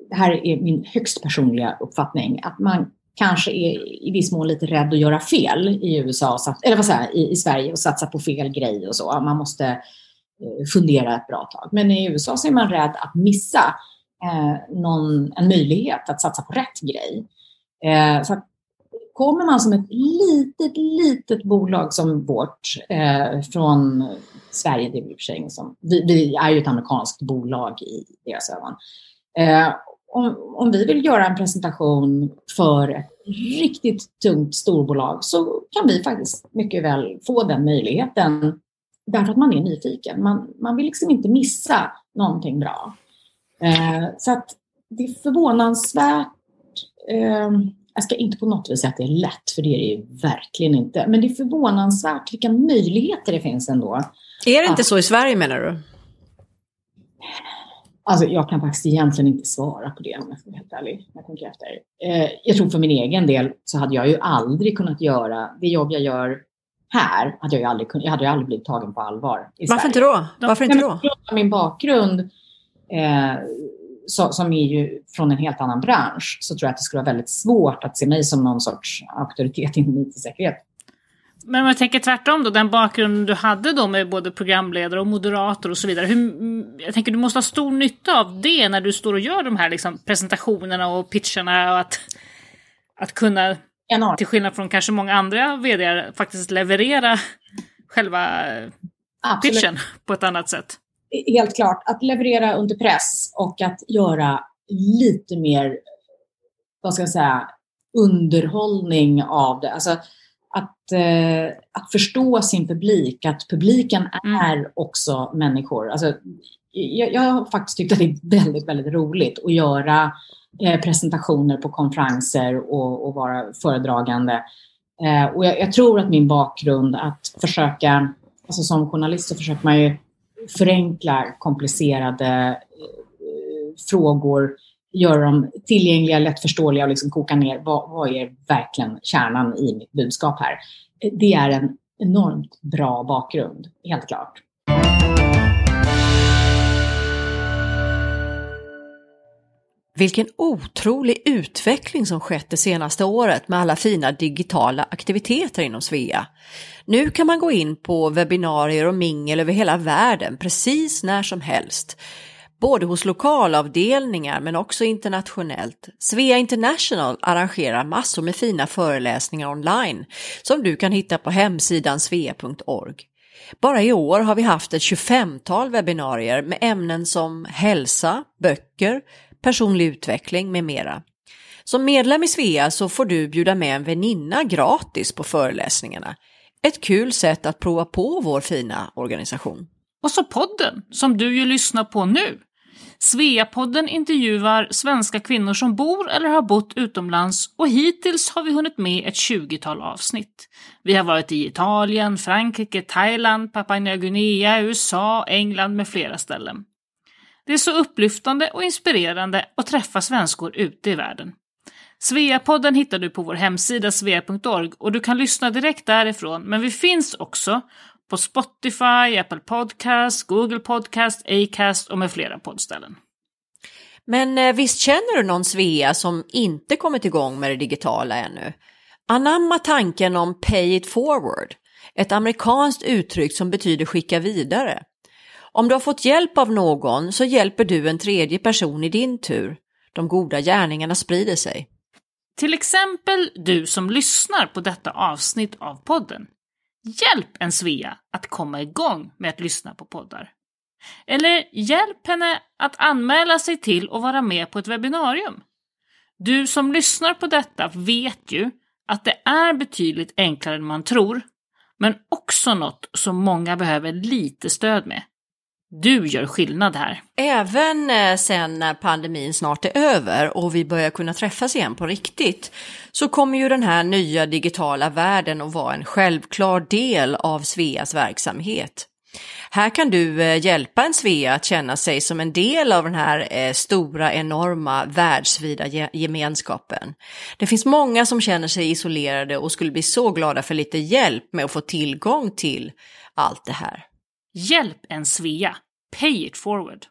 det här är min högst personliga uppfattning, att man kanske är i viss mån lite rädd att göra fel i USA, eller vad säger jag, i, i Sverige och satsa på fel grej och så. Man måste eh, fundera ett bra tag. Men i USA så är man rädd att missa eh, någon, en möjlighet att satsa på rätt grej. Eh, så att kommer man som ett litet, litet bolag som vårt eh, från Sverige, det är i och för sig som, vi, vi, är ju ett amerikanskt bolag i deras ögon. Eh, om, om, vi vill göra en presentation för ett riktigt tungt storbolag så kan vi faktiskt mycket väl få den möjligheten därför att man är nyfiken. Man, man vill liksom inte missa någonting bra. Eh, så att det är förvånansvärt eh, jag ska inte på något vis säga att det är lätt, för det är det ju verkligen inte. Men det är förvånansvärt vilka möjligheter det finns ändå. Är det inte så i Sverige menar du? Alltså jag kan faktiskt egentligen inte svara på det om jag ska vara helt ärlig. Jag, tänker efter. Eh, jag tror för min egen del så hade jag ju aldrig kunnat göra det jobb jag gör här. Hade jag, ju aldrig, jag hade ju aldrig blivit tagen på allvar Varför Sverige. inte då? Varför inte då? Min bakgrund eh, så, som är ju från en helt annan bransch så tror jag att det skulle vara väldigt svårt att se mig som någon sorts auktoritet inom IT-säkerhet. Men om jag tänker tvärtom då, den bakgrunden du hade då med både programledare och moderator och så vidare. Hur, jag tänker du måste ha stor nytta av det när du står och gör de här liksom, presentationerna och pitcherna och att, att kunna, Enormt. till skillnad från kanske många andra vd faktiskt leverera själva Absolut. pitchen på ett annat sätt helt klart, att leverera under press och att göra lite mer, vad ska jag säga, underhållning av det. Alltså eh, att förstå sin publik, att publiken mm. är också människor. Alltså, jag, jag har faktiskt tyckt att det är väldigt, väldigt roligt att göra eh, presentationer på konferenser och, och vara föredragande. Eh, och jag, jag, tror att min bakgrund att försöka, alltså som journalist så försöker man ju förenkla komplicerade eh, frågor, göra dem tillgängliga, lättförståeliga och liksom koka ner vad, vad är verkligen kärnan i mitt budskap här. Det är en enormt bra bakgrund, helt klart. Vilken otrolig utveckling som skett det senaste året med alla fina digitala aktiviteter inom Svea. Nu kan man gå in på webbinarier och mingel över hela världen precis när som helst. Både hos lokalavdelningar men också internationellt. Svea International arrangerar massor med fina föreläsningar online som du kan hitta på hemsidan svea.org. Bara i år har vi haft ett 25-tal webbinarier med ämnen som hälsa, böcker, personlig utveckling med mera. Som medlem i Svea så får du bjuda med en väninna gratis på föreläsningarna. Ett kul sätt att prova på vår fina organisation. Och så podden, som du ju lyssnar på nu. Sveapodden intervjuar svenska kvinnor som bor eller har bott utomlands och hittills har vi hunnit med ett 20-tal avsnitt. Vi har varit i Italien, Frankrike, Thailand, Papua Nya Guinea, USA, England med flera ställen. Det är så upplyftande och inspirerande att träffa svenskor ute i världen. Sveapodden hittar du på vår hemsida svea.org och du kan lyssna direkt därifrån, men vi finns också på Spotify, Apple Podcast, Google Podcast, Acast och med flera poddställen. Men eh, visst känner du någon Svea som inte kommit igång med det digitala ännu? Anamma tanken om pay it forward, ett amerikanskt uttryck som betyder skicka vidare. Om du har fått hjälp av någon så hjälper du en tredje person i din tur. De goda gärningarna sprider sig. Till exempel du som lyssnar på detta avsnitt av podden. Hjälp en Svea att komma igång med att lyssna på poddar. Eller hjälp henne att anmäla sig till och vara med på ett webbinarium. Du som lyssnar på detta vet ju att det är betydligt enklare än man tror, men också något som många behöver lite stöd med. Du gör skillnad här. Även eh, sen när pandemin snart är över och vi börjar kunna träffas igen på riktigt så kommer ju den här nya digitala världen att vara en självklar del av Sveas verksamhet. Här kan du eh, hjälpa en Svea att känna sig som en del av den här eh, stora, enorma, världsvida gemenskapen. Det finns många som känner sig isolerade och skulle bli så glada för lite hjälp med att få tillgång till allt det här. Hjälp en Svea. Pay it forward.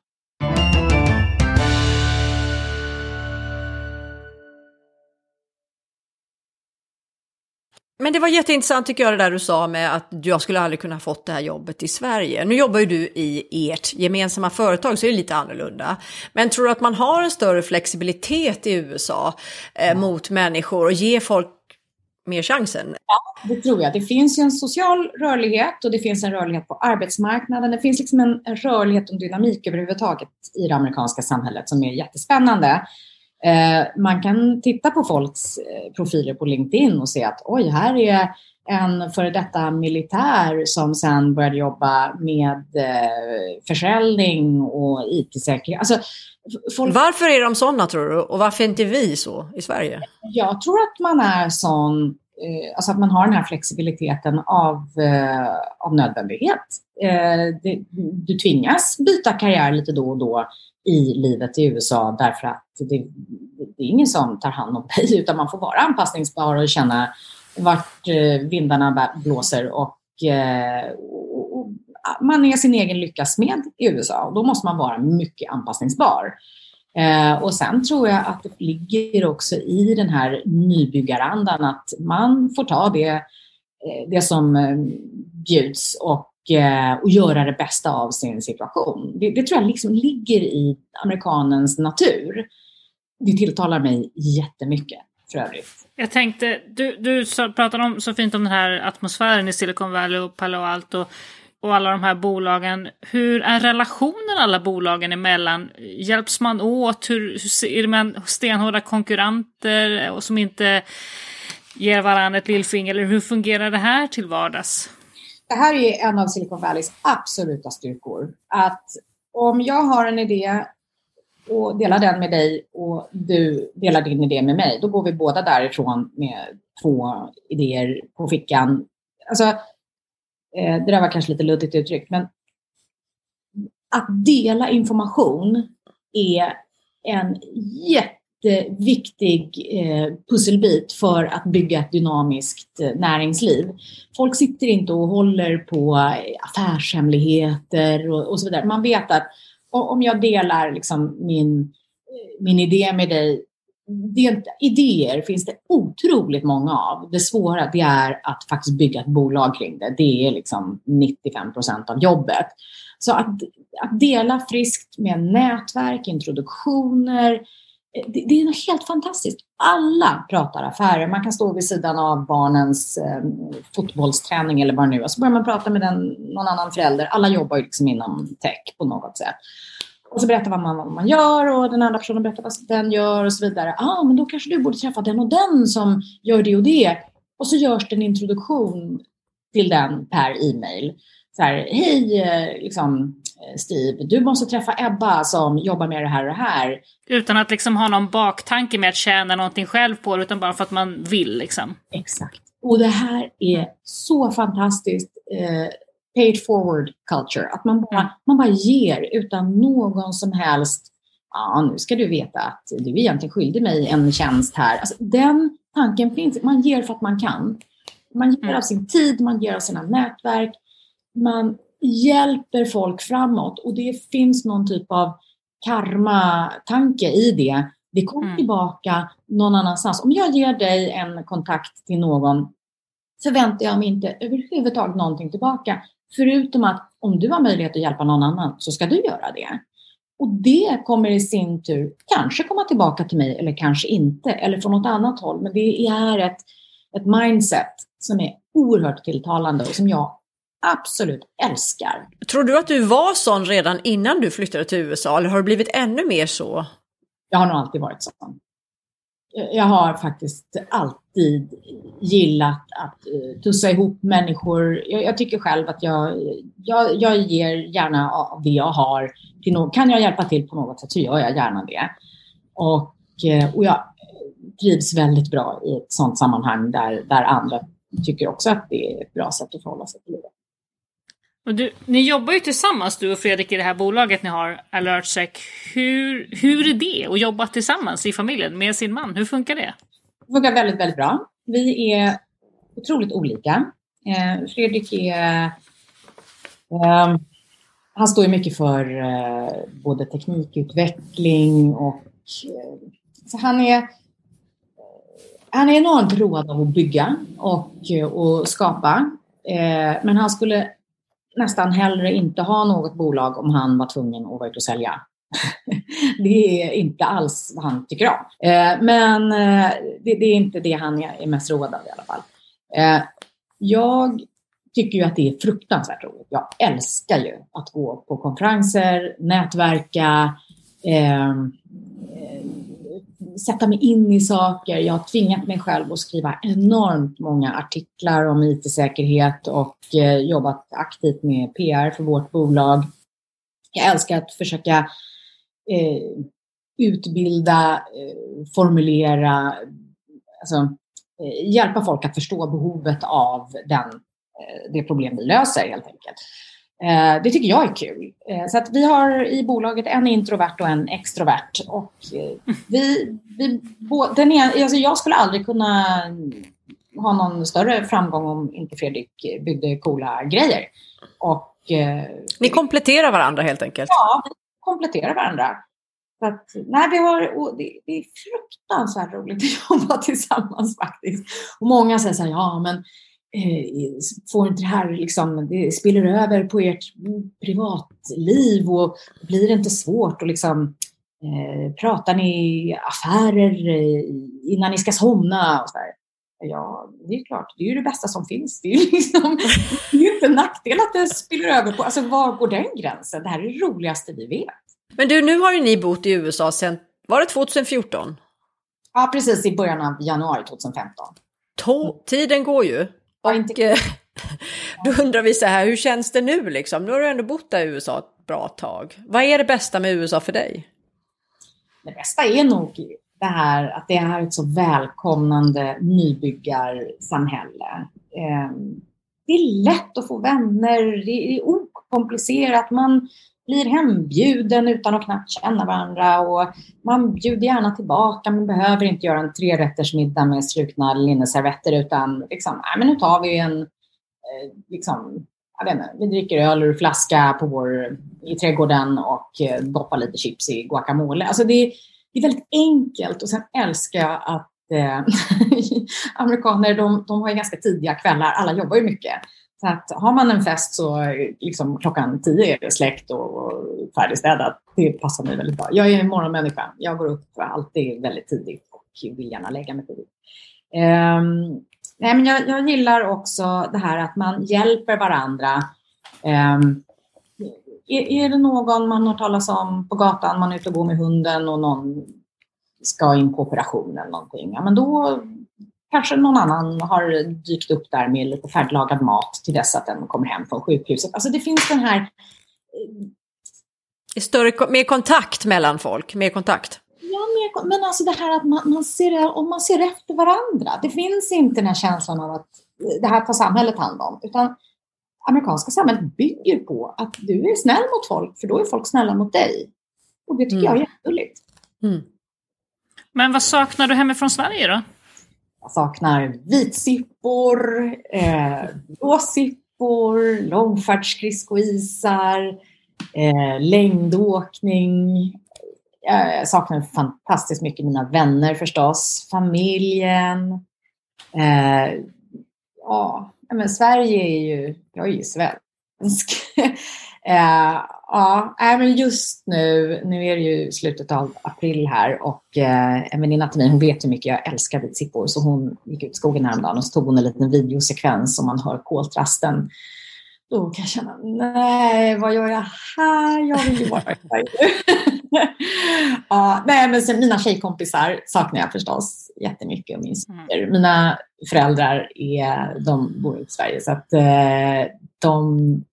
Men det var jätteintressant tycker jag det där du sa med att jag skulle aldrig kunna fått det här jobbet i Sverige. Nu jobbar ju du i ert gemensamma företag så det är lite annorlunda. Men tror du att man har en större flexibilitet i USA eh, mot människor och ger folk mer chansen? Ja, det tror jag. Det finns ju en social rörlighet och det finns en rörlighet på arbetsmarknaden. Det finns liksom en, en rörlighet och dynamik överhuvudtaget i det amerikanska samhället som är jättespännande. Eh, man kan titta på folks eh, profiler på LinkedIn och se att oj, här är en före detta militär som sen började jobba med eh, försäljning och IT-säkerhet. Alltså, folk... Varför är de sådana tror du? Och varför är inte vi så i Sverige? Jag tror att man är sån, eh, alltså att man har den här flexibiliteten av, eh, av nödvändighet. Eh, du tvingas byta karriär lite då och då i livet i USA därför att det, det är ingen som tar hand om dig utan man får vara anpassningsbar och känna vart vindarna blåser och man är sin egen lyckas med i USA och då måste man vara mycket anpassningsbar. Eh, och sen tror jag att det ligger också i den här nybyggarandan att man får ta det, eh, det som eh, bjuds och eh, och göra det bästa av sin situation. Det, det tror jag liksom ligger i amerikanens natur. Det tilltalar mig jättemycket för övrigt. Jag tänkte, du, du pratade om, så fint om den här atmosfären i Silicon Valley och Palo Alto och alla de här bolagen. Hur är relationen alla bolagen emellan? Hjälps man åt? Hur, hur är man stenhårda konkurrenter och som inte ger varandra ett lillfinger? Eller hur fungerar det här till vardags? det här är en av Silicon Valleys absoluta styrkor. Att om jag har en idé och delar den med dig och du delar din idé med mig, då går vi båda därifrån med två idéer på fickan. Alltså, eh, det där var kanske lite luddigt uttryckt, men att dela information är en jätteviktig eh, pusselbit för att bygga ett dynamiskt eh, näringsliv. Folk sitter inte och håller på eh, affärshemligheter och, och så vidare. Man vet att om jag delar liksom min, eh, min idé med dig det, idéer finns det otroligt många av. Det svåra det är att faktiskt bygga ett bolag kring det. Det är liksom 95 procent av jobbet. Så att, att dela friskt med nätverk, introduktioner, eh, det, det, är helt fantastiskt. Alla pratar affärer. Man kan stå vid sidan av barnens eh, fotbollsträning eller vad det nu är. Så börjar man prata med den, någon annan förälder. Alla jobbar ju liksom inom tech på något sätt. Och så berättar man vad man gör och den andra personen berättar vad den gör och så vidare. Ja, ah, men då kanske du borde träffa den och den som gör det och det. Och så görs det en introduktion till den per e-mail. Så här, hej, eh, liksom, Eh, Steve, du måste träffa Ebba som jobbar med det här och det här. Utan att liksom ha någon baktanke med att tjäna någonting själv på det, utan bara för att man vill liksom. Exakt. Och det här är så fantastiskt. Eh, paid forward culture. Att man bara, mm. man bara ger utan någon som helst ja, nu ska du veta att du är egentligen skyldig mig en tjänst här. Alltså, den tanken finns. Man ger för att man kan. Man ger mm. av sin tid, man ger av sina nätverk. Man hjälper folk framåt och det finns någon typ av karma-tanke i det. Det kommer mm. tillbaka någon annanstans. Om jag ger dig en kontakt till någon förväntar jag mig inte överhuvudtaget någonting tillbaka. Förutom att om du har möjlighet att hjälpa någon annan så ska du göra det. Och det kommer i sin tur kanske komma tillbaka till mig eller kanske inte, eller från något annat håll. Men det är ett, ett mindset som är oerhört tilltalande och som jag absolut älskar. Tror du att du var sån redan innan du flyttade till USA eller har du blivit ännu mer så? Jag har nog alltid varit sån. Jag har faktiskt alltid gillat att uh, tussa ihop människor. Jag, jag, tycker själv att jag, jag, jag ger gärna av det jag har. Till no kan jag hjälpa till på något sätt så gör jag gärna det. Och, eh, och jag trivs väldigt bra i ett sådant sammanhang där, där andra tycker också att det är ett bra sätt att förhålla sig till livet. Och du, ni jobbar ju tillsammans du och Fredrik i det här bolaget ni har, AlertSec. Hur, hur är det att jobba tillsammans i familjen med sin man? Hur funkar det? Det funkar väldigt, väldigt bra. Vi är otroligt olika. Eh, Fredrik är... Eh, han står ju mycket för eh, både teknikutveckling och... Eh, så han är... Han är enormt road av att bygga och, och skapa. Eh, men han skulle nästan hellre inte ha något bolag om han var tvungen att vara ute och sälja. det är inte alls vad han tycker om. Eh, men eh, det, är inte det han är mest road av i alla fall. Eh, jag tycker ju att det är fruktansvärt roligt. Jag älskar ju att gå på konferenser, nätverka, eh, sätta mig in i saker. Jag har tvingat mig själv att skriva enormt många artiklar om IT-säkerhet och eh, jobbat aktivt med PR för vårt bolag. Jag älskar att försöka eh, utbilda, eh, formulera, alltså, eh, hjälpa folk att förstå behovet av den, eh, det problem vi löser helt enkelt. Eh, det tycker jag är kul. Eh, så att vi har i bolaget en introvert och en extrovert. Och eh, vi, vi, den är, alltså jag skulle aldrig kunna ha någon större framgång om inte Fredrik byggde coola grejer. Och, Ni kompletterar varandra helt enkelt? Ja, vi kompletterar varandra. Så att, nej, vi har, det, det, är fruktansvärt roligt att jobba tillsammans faktiskt. Och många säger så här, ja men får inte det här liksom, det spiller över på ert privatliv och blir det inte svårt att liksom eh, pratar ni affärer eh, innan ni ska somna? Och så där. Ja, det är klart, det är ju det bästa som finns. Det är ju liksom, det är inte en nackdel att det spiller över på, alltså var går den gränsen? Det här är det roligaste vi vet. Men du, nu har ju ni bott i USA sedan, var det 2014? Ja, precis i början av januari 2015. To tiden går ju. Och inte... Eh, då undrar vi så här, hur känns det nu liksom? Nu har du ändå bott där i USA ett bra tag. Vad är det bästa med USA för dig? Det bästa är nog det här att det är ett så välkomnande nybyggarsamhälle. Ehm, det är lätt att få vänner, det är okomplicerat, man blir hembjuden utan att knappt känna varandra och man bjuder gärna tillbaka. Man behöver inte göra en trerättersmiddag med strukna linneservetter utan liksom, nej, men nu tar vi en, eh, liksom, jag vet inte, vi dricker öl ur flaska på vår, i trädgården och eh, doppar lite chips i guacamole. Alltså det, det är väldigt enkelt och sen älskar jag att eh, amerikaner, de, de har ju ganska tidiga kvällar, alla jobbar ju mycket. Så att har man en fest så liksom klockan tio är det släckt och färdigstädat. Det passar mig väldigt bra. Jag är en morgonmänniska. Jag går upp alltid väldigt tidigt och vill gärna lägga mig tidigt. Um, nej, men jag, jag, gillar också det här att man hjälper varandra. Um, är, är det någon man har talas om på gatan, man är ute och går med hunden och någon ska in på operation eller någonting, ja, men då kanske någon annan har dykt upp där med lite färdiglagad mat till dess att den kommer hem från sjukhuset. Alltså det finns den här... Större, mer kontakt mellan folk, mer kontakt. Ja, mer, men alltså det här att man, man, ser, om man ser efter varandra. Det finns inte den här känslan av att det här tar samhället hand om. Utan amerikanska samhället bygger på att du är snäll mot folk, för då är folk snälla mot dig. Och det tycker mm. jag är jättegulligt. Mm. Men vad saknar du hemifrån Sverige då? Jag saknar vitsippor, eh, blåsippor, långfärdsskridskoisar, eh, längdåkning. Jag saknar fantastiskt mycket mina vänner förstås, familjen. Eh, ja, men Sverige är ju, jag är ju svensk. eh, ja, men just nu, nu är det ju slutet av april här och eh, en väninna till mig, hon vet hur mycket jag älskar vitsippor så hon gick ut i skogen häromdagen och så tog hon en liten videosekvens och man hör koltrasten. Då kan jag känna, nej, vad gör jag här? Jag vill ju vara här. ja, nej, men sen mina tjejkompisar saknar jag förstås jättemycket. Min mm. Mina föräldrar är, de bor i Sverige så att eh, de,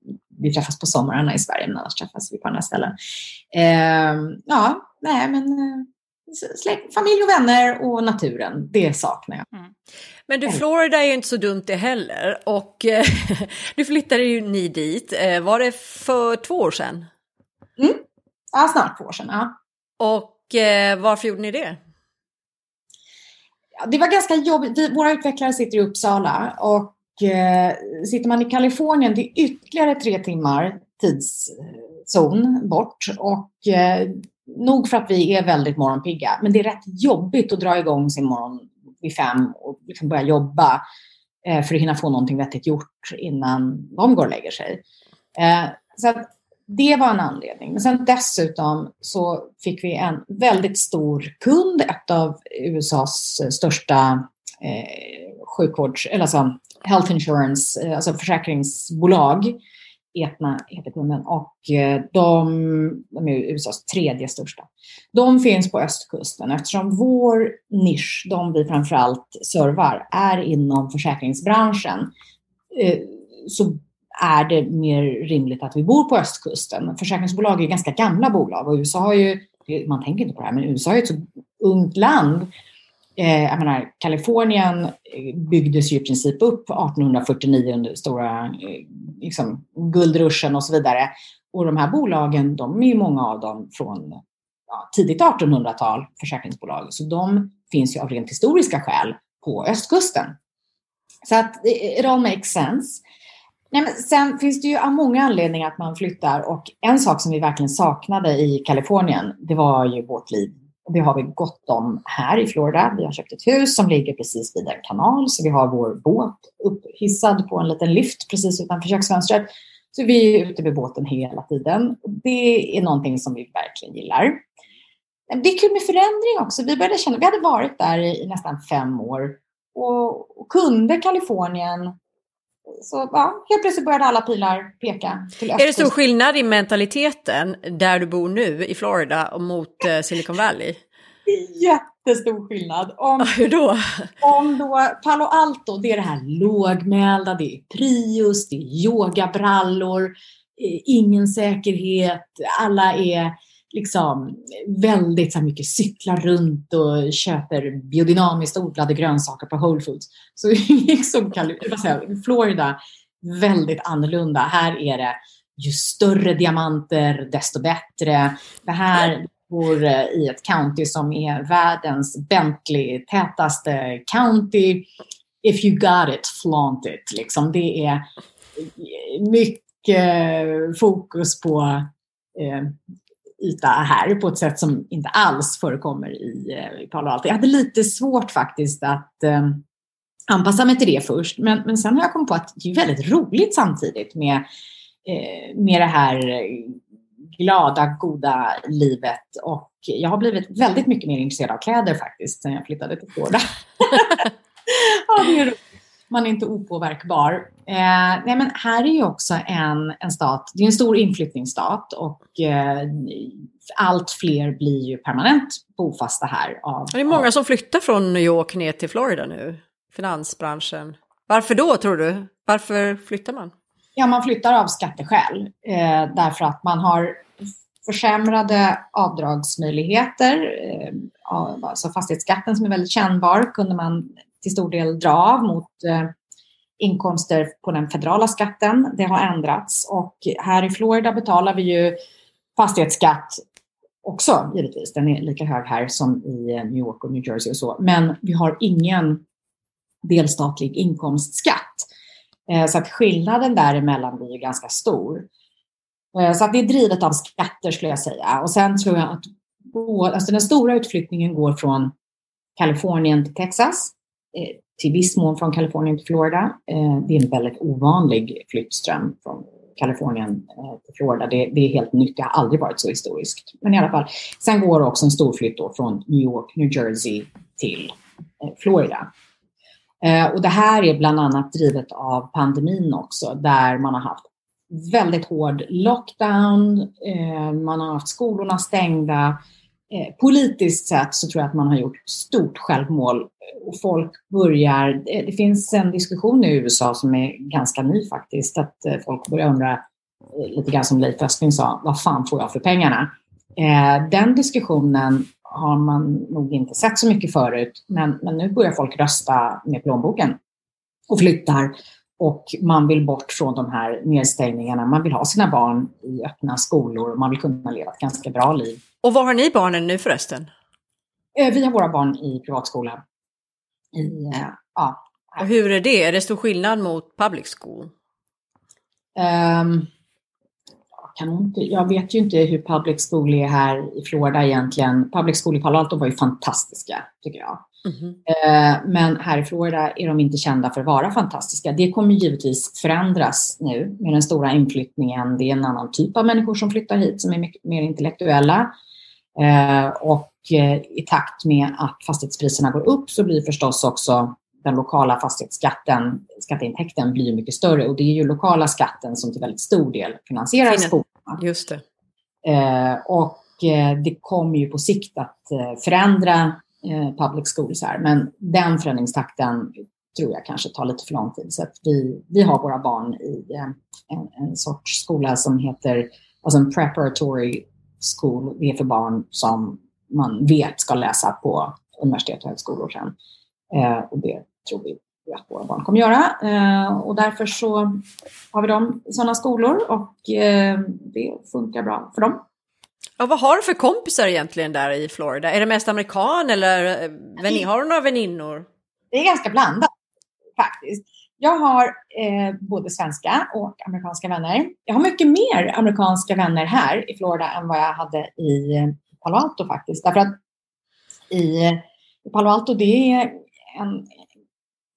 vi träffas på somrarna i Sverige men annars träffas vi på andra ställen. Eh, ja, nej men eh, familj och vänner och naturen, det saknar jag. Mm. Men du, Florida är ju inte så dumt det heller och eh, du flyttade ju ni dit, eh, var det för två år sedan? Mm. Ja, snart två år sedan. Ja. Och eh, varför gjorde ni det? Ja, det var ganska jobbigt. Vi, våra utvecklare sitter i Uppsala och eh, sitter man i Kalifornien det är ytterligare tre timmar tidszon bort. Och eh, nog för att vi är väldigt morgonpigga, men det är rätt jobbigt att dra igång sin morgon vid fem och liksom börja jobba eh, för att hinna få någonting vettigt gjort innan de går och lägger sig. Eh, så att, det var en anledning. Men sen dessutom så fick vi en väldigt stor kund, ett av USAs största eh, sjukvårds, eller alltså health insurance, eh, alltså försäkringsbolag. Etna heter kunden och eh, de, de är USAs tredje största. De finns på östkusten eftersom vår nisch, de vi framförallt servar, är inom försäkringsbranschen. Eh, så är det mer rimligt att vi bor på östkusten. Försäkringsbolag är ganska gamla bolag och USA har ju, man tänker inte på det här, men USA är ett så ungt land. Eh, jag menar, Kalifornien eh, byggdes ju i princip upp 1849 under stora eh, liksom, guldruschen och så vidare. Och de här bolagen, de är ju många av dem från ja, tidigt 1800-tal, försäkringsbolag. Så de finns ju av rent historiska skäl på östkusten. Så att eh, it all makes sense. Nej, men sen finns det ju många anledningar att man flyttar och en sak som vi verkligen saknade i Kalifornien, det var ju båtliv det har vi gott om här i Florida. Vi har köpt ett hus som ligger precis vid en kanal, så vi har vår båt upphissad på en liten lift precis utanför köksfönstret. Så vi är ute med båten hela tiden. Det är någonting som vi verkligen gillar. Det är kul med förändring också. Vi började känna, vi hade varit där i, nästan fem år och, och kunde Kalifornien så ja, helt plötsligt började alla pilar peka till Är det stor skillnad i mentaliteten där du bor nu i Florida mot eh, Silicon Valley? Jättestor skillnad. Om, Hur då? Om då Palo Alto, det är det här lågmälda, det är Prius, det är yogabrallor, eh, ingen säkerhet, alla är liksom väldigt så här, mycket cyklar runt och köper biodynamiskt odlade grönsaker på Whole Foods. Så liksom, Florida, väldigt annorlunda. Här är det ju större diamanter, desto bättre. Det här bor eh, i ett county som är världens Bentley-tätaste county. If you got it, flaunt it. Liksom. Det är mycket eh, fokus på eh, yta här på ett sätt som inte alls förekommer i, eh, i Palo Alto. Jag hade lite svårt faktiskt att eh, anpassa mig till det först, men, men sen har jag kommit på att det är väldigt roligt samtidigt med, eh, med det här glada, goda livet och jag har blivit väldigt mycket mer intresserad av kläder faktiskt sen jag flyttade till Florida. ja, det är roligt man är inte opåverkbar. Eh, nej, men här är ju också en, en stat, det är en stor inflyttningsstat och eh, allt fler blir ju permanent bofasta här. Av, det är många som flyttar från New York ner till Florida nu, finansbranschen. Varför då tror du? Varför flyttar man? Ja, man flyttar av skatteskäl eh, därför att man har försämrade avdragsmöjligheter. Eh, alltså fastighetsskatten som är väldigt kännbar kunde man till stor del dra av mot eh, inkomster på den federala skatten. Det har ändrats och här i Florida betalar vi ju fastighetsskatt också givetvis. Den är lika hög här som i eh, New York och New Jersey och så. Men vi har ingen delstatlig inkomstskatt. Eh, så att skillnaden däremellan blir ju ganska stor. Så att det är drivet av skatter skulle jag säga. Och sen tror jag att alltså den stora utflyttningen går från Kalifornien till Texas. Eh, till viss mån från Kalifornien till Florida. Eh, det är en väldigt ovanlig flyttström från Kalifornien eh, till Florida. Det, det, är helt nytt, det har aldrig varit så historiskt. Men i alla fall, sen går det också en storflytt då från New York, New Jersey till Florida. Och det här är bland annat drivet av pandemin också, där man har haft väldigt hård lockdown, man har haft skolorna stängda. Eh, politiskt sett så tror jag att man har gjort stort självmål och folk börjar, eh, det finns en diskussion i USA som är ganska ny faktiskt, att eh, folk börjar undra, eh, lite grann som Leif Östling sa, vad fan får jag för pengarna? Den diskussionen har man nog inte sett så mycket förut, men, men nu börjar folk rösta med plånboken och flyttar och man vill bort från de här nedstängningarna. Man vill ha sina barn i öppna skolor. Man vill kunna leva ett ganska bra liv. Och var har ni barnen nu förresten? Eh, vi har våra barn i privatskola. I, eh, ja. Och hur är det? Är det stor skillnad mot public school? Um, kan inte, jag vet ju inte hur public school är här i Florida egentligen. Public school i Palo Alto var ju fantastiska, tycker jag. Mm. Men här i Florida är de inte kända för att vara fantastiska. Det kommer givetvis förändras nu med den stora inflyttningen. Det är en annan typ av människor som flyttar hit som är mycket mer intellektuella. Eh, och eh, i takt med att fastighetspriserna går upp så blir förstås också den lokala fastighetsskatten, skatteintäkten blir mycket större och det är ju lokala skatten som till väldigt stor del finansierar skolorna. Just det. Och det kommer ju på sikt att förändra Eh, public schools här. Men den förändringstakten tror jag kanske tar lite för lång tid. Så att vi, vi har våra barn i eh, en, en sorts skola som heter, alltså en preparatory school. Det är för barn som man vet ska läsa på universitet och högskolor sen. Eh, och det tror vi att våra barn kommer göra. Eh, och därför så har vi dem i sådana skolor och eh, det funkar bra för dem. Ja, vad har du för kompisar egentligen där i Florida? Är det mest amerikan eller eh, har du några väninnor? Det är ganska blandat faktiskt. Jag har eh, både svenska och amerikanska vänner. Jag har mycket mer amerikanska vänner här i Florida än vad jag hade i eh, Palo Alto faktiskt. Därför att i, i Palo Alto det är en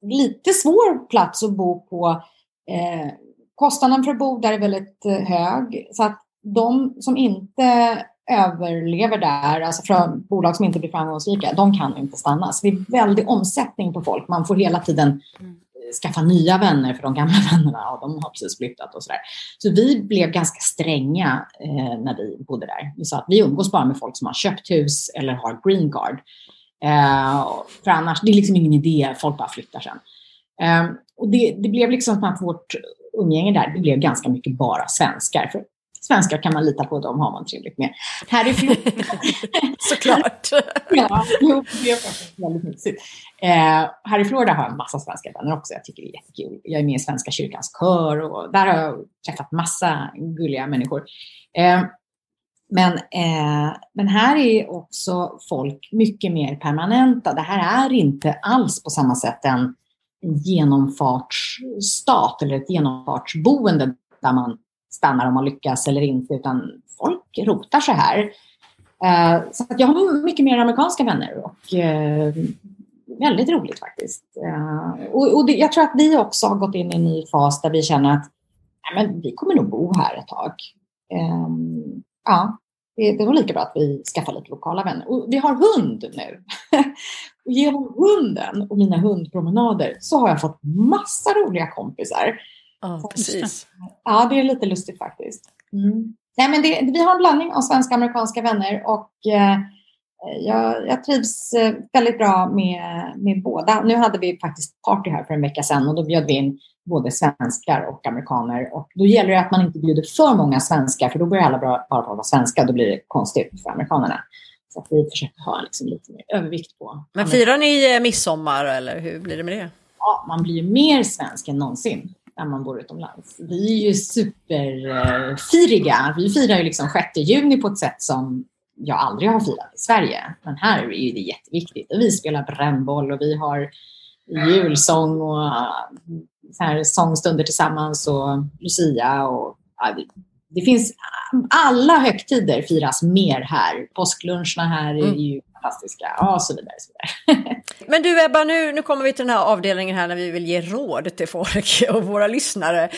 lite svår plats att bo på. Eh, kostnaden för att bo där är väldigt eh, hög. Så att de som inte överlever där, alltså från bolag som inte blir framgångsrika, de kan inte stanna. Så det är väldig omsättning på folk. Man får hela tiden. Mm skaffa nya vänner för de gamla vännerna ja, de har precis flyttat och sådär. Så vi blev ganska stränga eh, när vi bodde där. Vi sa att vi umgås bara med folk som har köpt hus eller har green card. Eh, för annars, det är liksom ingen idé, folk bara flyttar sen. Eh, och det, det blev liksom att vårt umgänge där, det blev ganska mycket bara svenskar. För svenskar kan man lita på, de har man trevligt med. Här i Florida... Såklart! ja, det är faktiskt väldigt mysigt. Eh, här i Florida har jag en massa svenska vänner också. Jag tycker det är jättekul. Jag är med i Svenska kyrkans kör och där har jag träffat massa gulliga människor. Eh, men, eh, men här är också folk mycket mer permanenta. Det här är inte alls på samma sätt en genomfartsstat eller ett genomfartsboende där man stannar om man lyckas eller inte, utan folk rotar sig här. Eh, så att jag har mycket mer amerikanska vänner och eh, väldigt roligt faktiskt. Eh, och, jag tror att vi också har gått in i en ny fas där vi känner att nej, men vi kommer nog bo här ett tag. Ehm, ja, det, var lika bra att vi skaffade lite lokala vänner. Och vi har hund nu. genom hunden och mina hundpromenader så har jag fått massa roliga kompisar. Ja, precis. Ja, det är lite lustigt faktiskt. Mm. Nej, men det, vi har en blandning av svenska och amerikanska vänner och eh, jag, jag, trivs eh, väldigt bra med, med båda. Nu hade vi faktiskt party här för en vecka sedan och då bjöd vi in både svenskar och amerikaner. Och då gäller det att man inte bjuder för många svenskar för då börjar alla bara prata svenska. Då blir det konstigt för amerikanerna. Så att vi försöker ha liksom lite mer övervikt på. Men firar ni eh, midsommar eller hur blir det med det? Ja, man blir ju mer svensk än någonsin när man bor utomlands. Vi är ju superfiriga. Vi firar ju liksom 6 juni på ett sätt som jag aldrig har firat i Sverige. Men här är det jätteviktigt. Och vi spelar brännboll och vi har julsång och så här sångstunder tillsammans och Lucia. Och, det finns alla högtider firas mer här. Påskluncherna här är mm. ju fantastiska och så vidare. Så vidare. Men du Ebba, nu, nu kommer vi till den här avdelningen här när vi vill ge råd till folk och våra lyssnare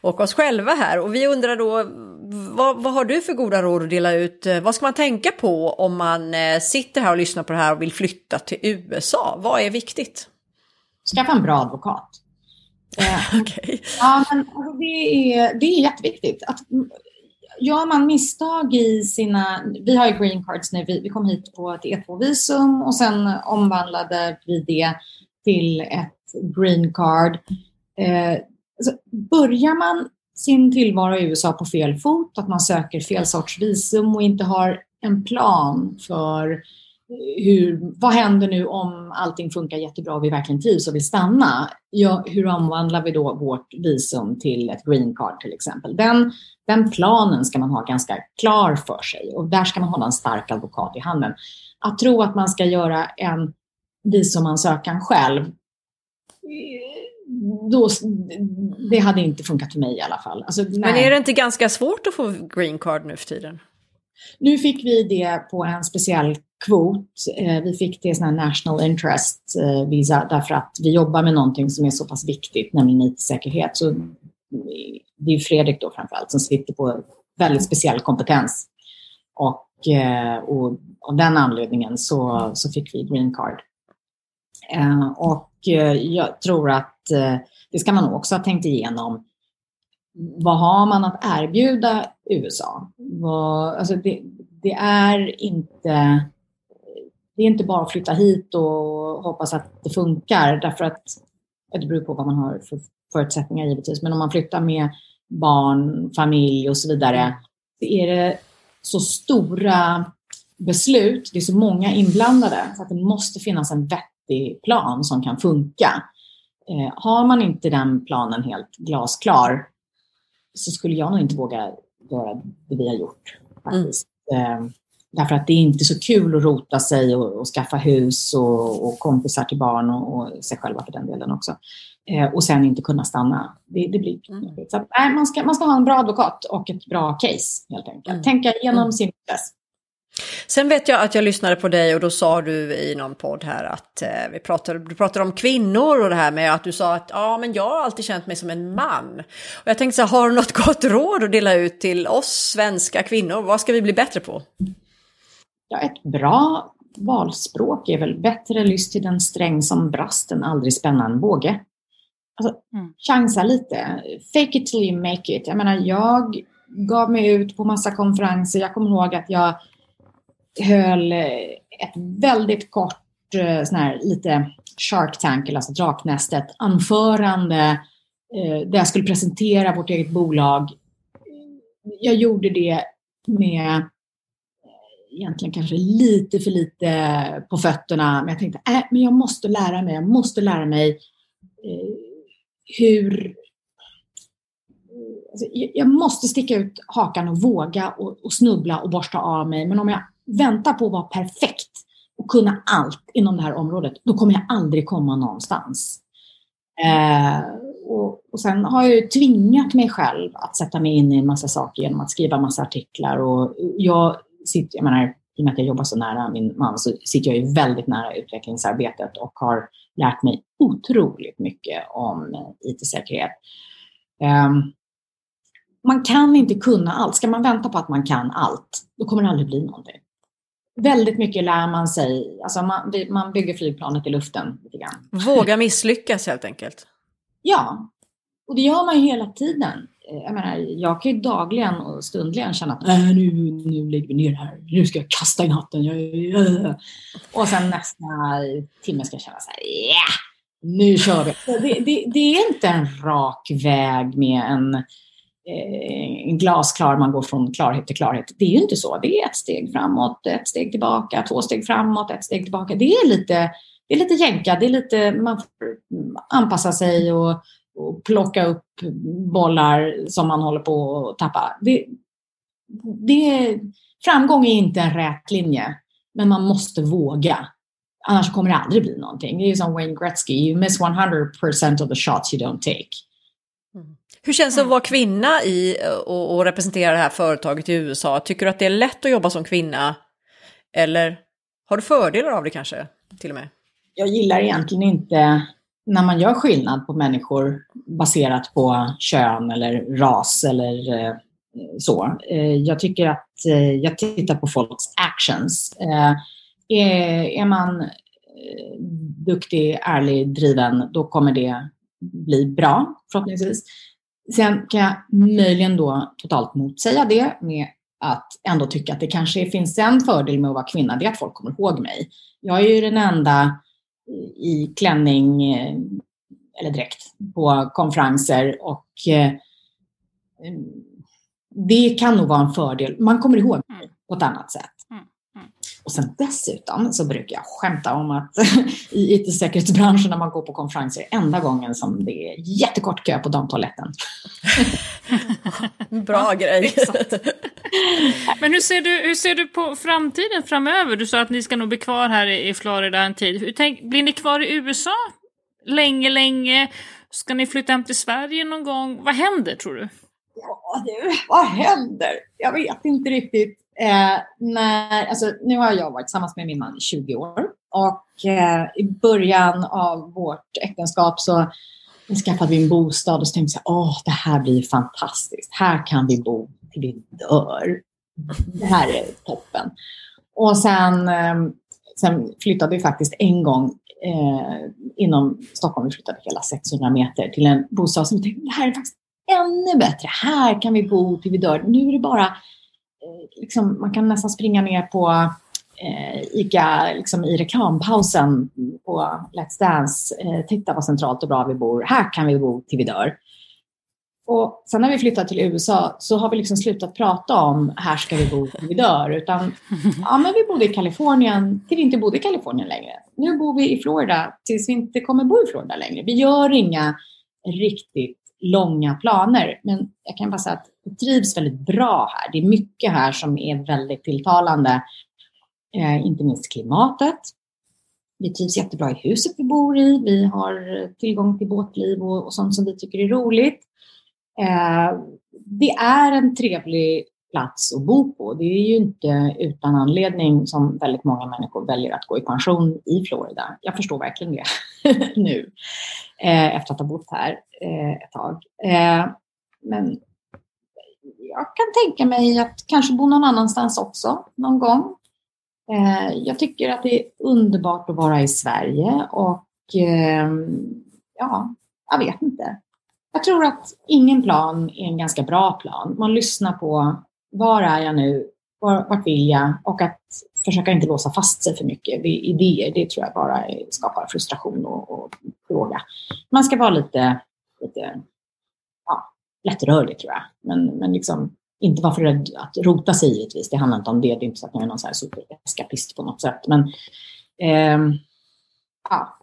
och oss själva här. Och vi undrar då, vad, vad har du för goda råd att dela ut? Vad ska man tänka på om man eh, sitter här och lyssnar på det här och vill flytta till USA? Vad är viktigt? Skaffa en bra advokat. Eh, okay. Ja, men alltså det, är, det är jätteviktigt. Att, gör man misstag i sina... Vi har ju green cards nu. Vi, vi kom hit på ett E2-visum och sen omvandlade vi det till ett green card. Eh, alltså, börjar man sin tillvaro i USA på fel fot, att man söker fel sorts visum och inte har en plan för hur, vad händer nu om allting funkar jättebra och vi verkligen trivs och vill stanna? Ja, hur omvandlar vi då vårt visum till ett green card till exempel? Den, den planen ska man ha ganska klar för sig och där ska man hålla en stark advokat i handen. Att tro att man ska göra en visumansökan själv, då, det hade inte funkat för mig i alla fall. Alltså, Men är det inte ganska svårt att få green card nu för tiden? Nu fick vi det på en speciell kvot. Eh, vi fick det sån national interest eh, visa därför att vi jobbar med någonting som är så pass viktigt, nämligen IT-säkerhet. Så det är Fredrik då framförallt som sitter på väldigt speciell kompetens. Och, eh, och av den anledningen så, så fick vi green card. Eh, och eh, jag tror att det ska man också ha tänkt igenom. Vad har man att erbjuda USA? Vad, alltså det, det är inte det är inte bara att flytta hit och hoppas att det funkar därför att det beror på vad man har för förutsättningar givetvis. Men om man flyttar med barn, familj och så vidare så är det så stora beslut, det är så många inblandade så att det måste finnas en vettig plan som kan funka. Eh, har man inte den planen helt glasklar så skulle jag nog inte våga göra det vi har gjort. Faktiskt. Mm. Eh, Därför att det är inte så kul att rota sig och, och skaffa hus och, och, kompisar till barn och, och sig själva för den delen också. Eh, och sen inte kunna stanna. Det, det blir mm. så, nej, man, ska, man ska ha en bra advokat och ett bra case helt enkelt. Mm. Tänka igenom mm. sin process. Sen vet jag att jag lyssnade på dig och då sa du i någon podd här att eh, vi pratade, du pratade om kvinnor och det här med att du sa att ja, men jag har alltid känt mig som en man. Och jag tänkte så här, har du något gott råd att dela ut till oss svenska kvinnor? Vad ska vi bli bättre på? Ja, ett bra valspråk är väl bättre lyss till den sträng som brast än aldrig spänna en båge. Alltså, mm. chansa lite. Fake it till you make it. Jag menar, jag gav mig ut på massa konferenser. Jag kommer ihåg att jag höll ett väldigt kort, eh, sån här, lite Shark Tank, alltså Draknästet, anförande eh, där jag skulle presentera vårt eget bolag. Jag gjorde det med egentligen kanske lite för lite på fötterna. Men jag tänkte, äh, men jag måste lära mig, jag måste lära mig eh, hur... Alltså, jag måste sticka ut hakan och våga och, och, snubbla och borsta av mig. Men om jag väntar på att vara perfekt och kunna allt inom det här området, då kommer jag aldrig komma någonstans. Eh, och, och sen har jag ju tvingat mig själv att sätta mig in i en massa saker genom att skriva massa artiklar. Och jag sitter, jag menar, i och med att jag jobbar så nära min man så sitter jag ju väldigt nära utvecklingsarbetet och har lärt mig otroligt mycket om IT-säkerhet. Um, man kan inte kunna allt. Ska man vänta på att man kan allt, då kommer det aldrig bli någonting. Väldigt mycket lär man sig. Alltså man, man bygger flygplanet i luften. Lite grann. Våga misslyckas helt enkelt. Ja, och det gör man ju hela tiden. Eh, jag menar, jag kan ju dagligen och stundligen känna att äh, nu, nu lägger vi ner det här, nu ska jag kasta in hatten. Jag, och sen nästa timme ska jag känna så här, ja, yeah, nu kör vi. Det, det, det, är inte en rak väg med en, eh, en glasklar, man går från klarhet till klarhet. Det är ju inte så. Det är ett steg framåt, ett steg tillbaka, två steg framåt, ett steg tillbaka. Det är lite, det är lite jänka, det är lite, man får anpassa sig och och plocka upp bollar som man håller på att tappa. Det, det, framgång är inte en rät linje, men man måste våga. Annars kommer det aldrig bli någonting. Det är som Wayne Gretzky, you miss 100% of the shots you don't take. Mm. Hur känns det att vara kvinna i och, och representera det här företaget i USA? Tycker du att det är lätt att jobba som kvinna? Eller Har du fördelar av det kanske, till och med? Jag gillar egentligen inte när man gör skillnad på människor baserat på kön eller ras eller eh, så. Eh, jag tycker att eh, jag tittar på folks actions. Är, man duktig, ärlig, driven, då kommer det bli bra förhoppningsvis. Sen kan jag möjligen då totalt motsäga det med att ändå tycka att det kanske finns en fördel med att vara kvinna, det är att folk kommer ihåg mig. Jag är ju den enda i klänning eh, eller dräkt på konferenser och eh, det kan nog vara en fördel. Man kommer ihåg mig på ett annat sätt. Och sen dessutom så brukar jag skämta om att i IT-säkerhetsbranschen när man går på konferenser enda gången som det är jättekort kö på damtoaletten. Bra grej. Men hur ser, du, hur ser du på framtiden framöver? Du sa att ni ska nog bli kvar här i Florida en tid. Hur tänk, blir ni kvar i USA länge, länge? Ska ni flytta hem till Sverige någon gång? Vad händer tror du? Ja, du, vad händer? Jag vet inte riktigt. Eh, när, alltså, nu har jag varit tillsammans med min man i 20 år och eh, i början av vårt äktenskap så skaffade vi en bostad och så tänkte jag åh, det här blir fantastiskt. Här kan vi bo till vi dör. Det här är toppen. Och sen, ehm, sen flyttade vi faktiskt en gång eh, inom Stockholm, vi flyttade hela 600 meter till en bostad som vi tänkte, det här är faktiskt ännu bättre. Här kan vi bo till vi dör. Nu är det bara Eh, liksom, man kan nästan springa ner på ICA liksom i reklampausen på Let's Dance. Eh, titta vad centralt och bra vi bor. Här kan vi bo till vi dör. Och sen när vi flyttade till USA så har vi liksom slutat prata om här ska vi bo till vi dör. Utan ja, men vi bodde i Kalifornien till vi inte bodde i Kalifornien längre. Nu bor vi i Florida tills vi inte kommer bo i Florida längre. Vi gör inga riktigt långa planer. Men jag kan bara säga att det trivs väldigt bra här. Det är mycket här som är väldigt tilltalande. Eh, inte minst klimatet. Vi trivs jättebra i huset vi bor i. Vi har eh, tillgång till båtliv och, och sånt som vi tycker är roligt. Eh, det är en trevlig plats att bo på. Det är ju inte utan anledning som väldigt många människor väljer att gå i pension i Florida. Jag förstår verkligen det nu eh, efter att ha bott här eh, ett tag. Eh, men jag kan tänka mig att kanske bo någon annanstans också någon gång. Eh, jag tycker att det är underbart att vara i Sverige och eh, ja, jag vet inte. Jag tror att ingen plan är en ganska bra plan. Man lyssnar på var är jag nu? Var, vart vill jag? Och att försöka inte låsa fast sig för mycket vid idéer. Det tror jag bara skapar frustration och, och plåga. Man ska vara lite, lite ja, lättrörlig tror jag. Men, men liksom inte vara för rädd att rota sig givetvis. Det handlar inte om det. Det är inte så att man är någon så här supereskapist på något sätt. Men eh, ja,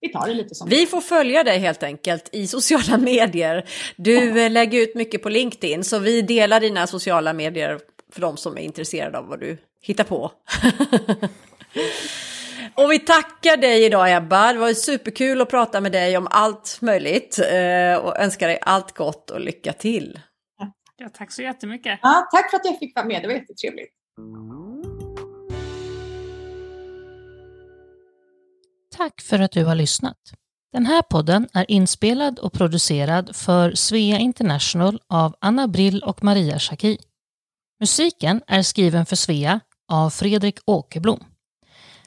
vi tar det lite som Vi får följa dig helt enkelt i sociala medier. Du ja. lägger ut mycket på LinkedIn, så vi delar dina sociala medier för de som är intresserade av vad du hittar på. Och vi tackar dig idag Ebba, det var superkul att prata med dig om allt möjligt eh, och önskar dig allt gott och lycka till. Ja, tack så jättemycket. Ja, tack för att jag fick vara med, det var jättetrevligt. Tack för att du har lyssnat. Den här podden är inspelad och producerad för Svea International av Anna Brill och Maria Schacki. Musiken är skriven för Svea av Fredrik Åkerblom.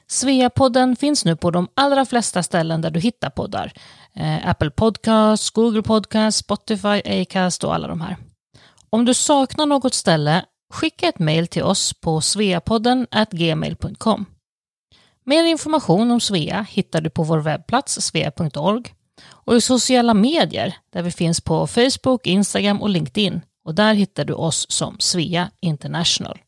Svea-podden finns nu på de allra flesta ställen där du hittar poddar. Eh, Apple Podcasts, Google Podcasts, Spotify, Acast och alla de här. Om du saknar något ställe, skicka ett mejl till oss på sveapodden gmail.com. Mer information om Svea hittar du på vår webbplats svea.org och i sociala medier där vi finns på Facebook, Instagram och LinkedIn och där hittar du oss som Svea International.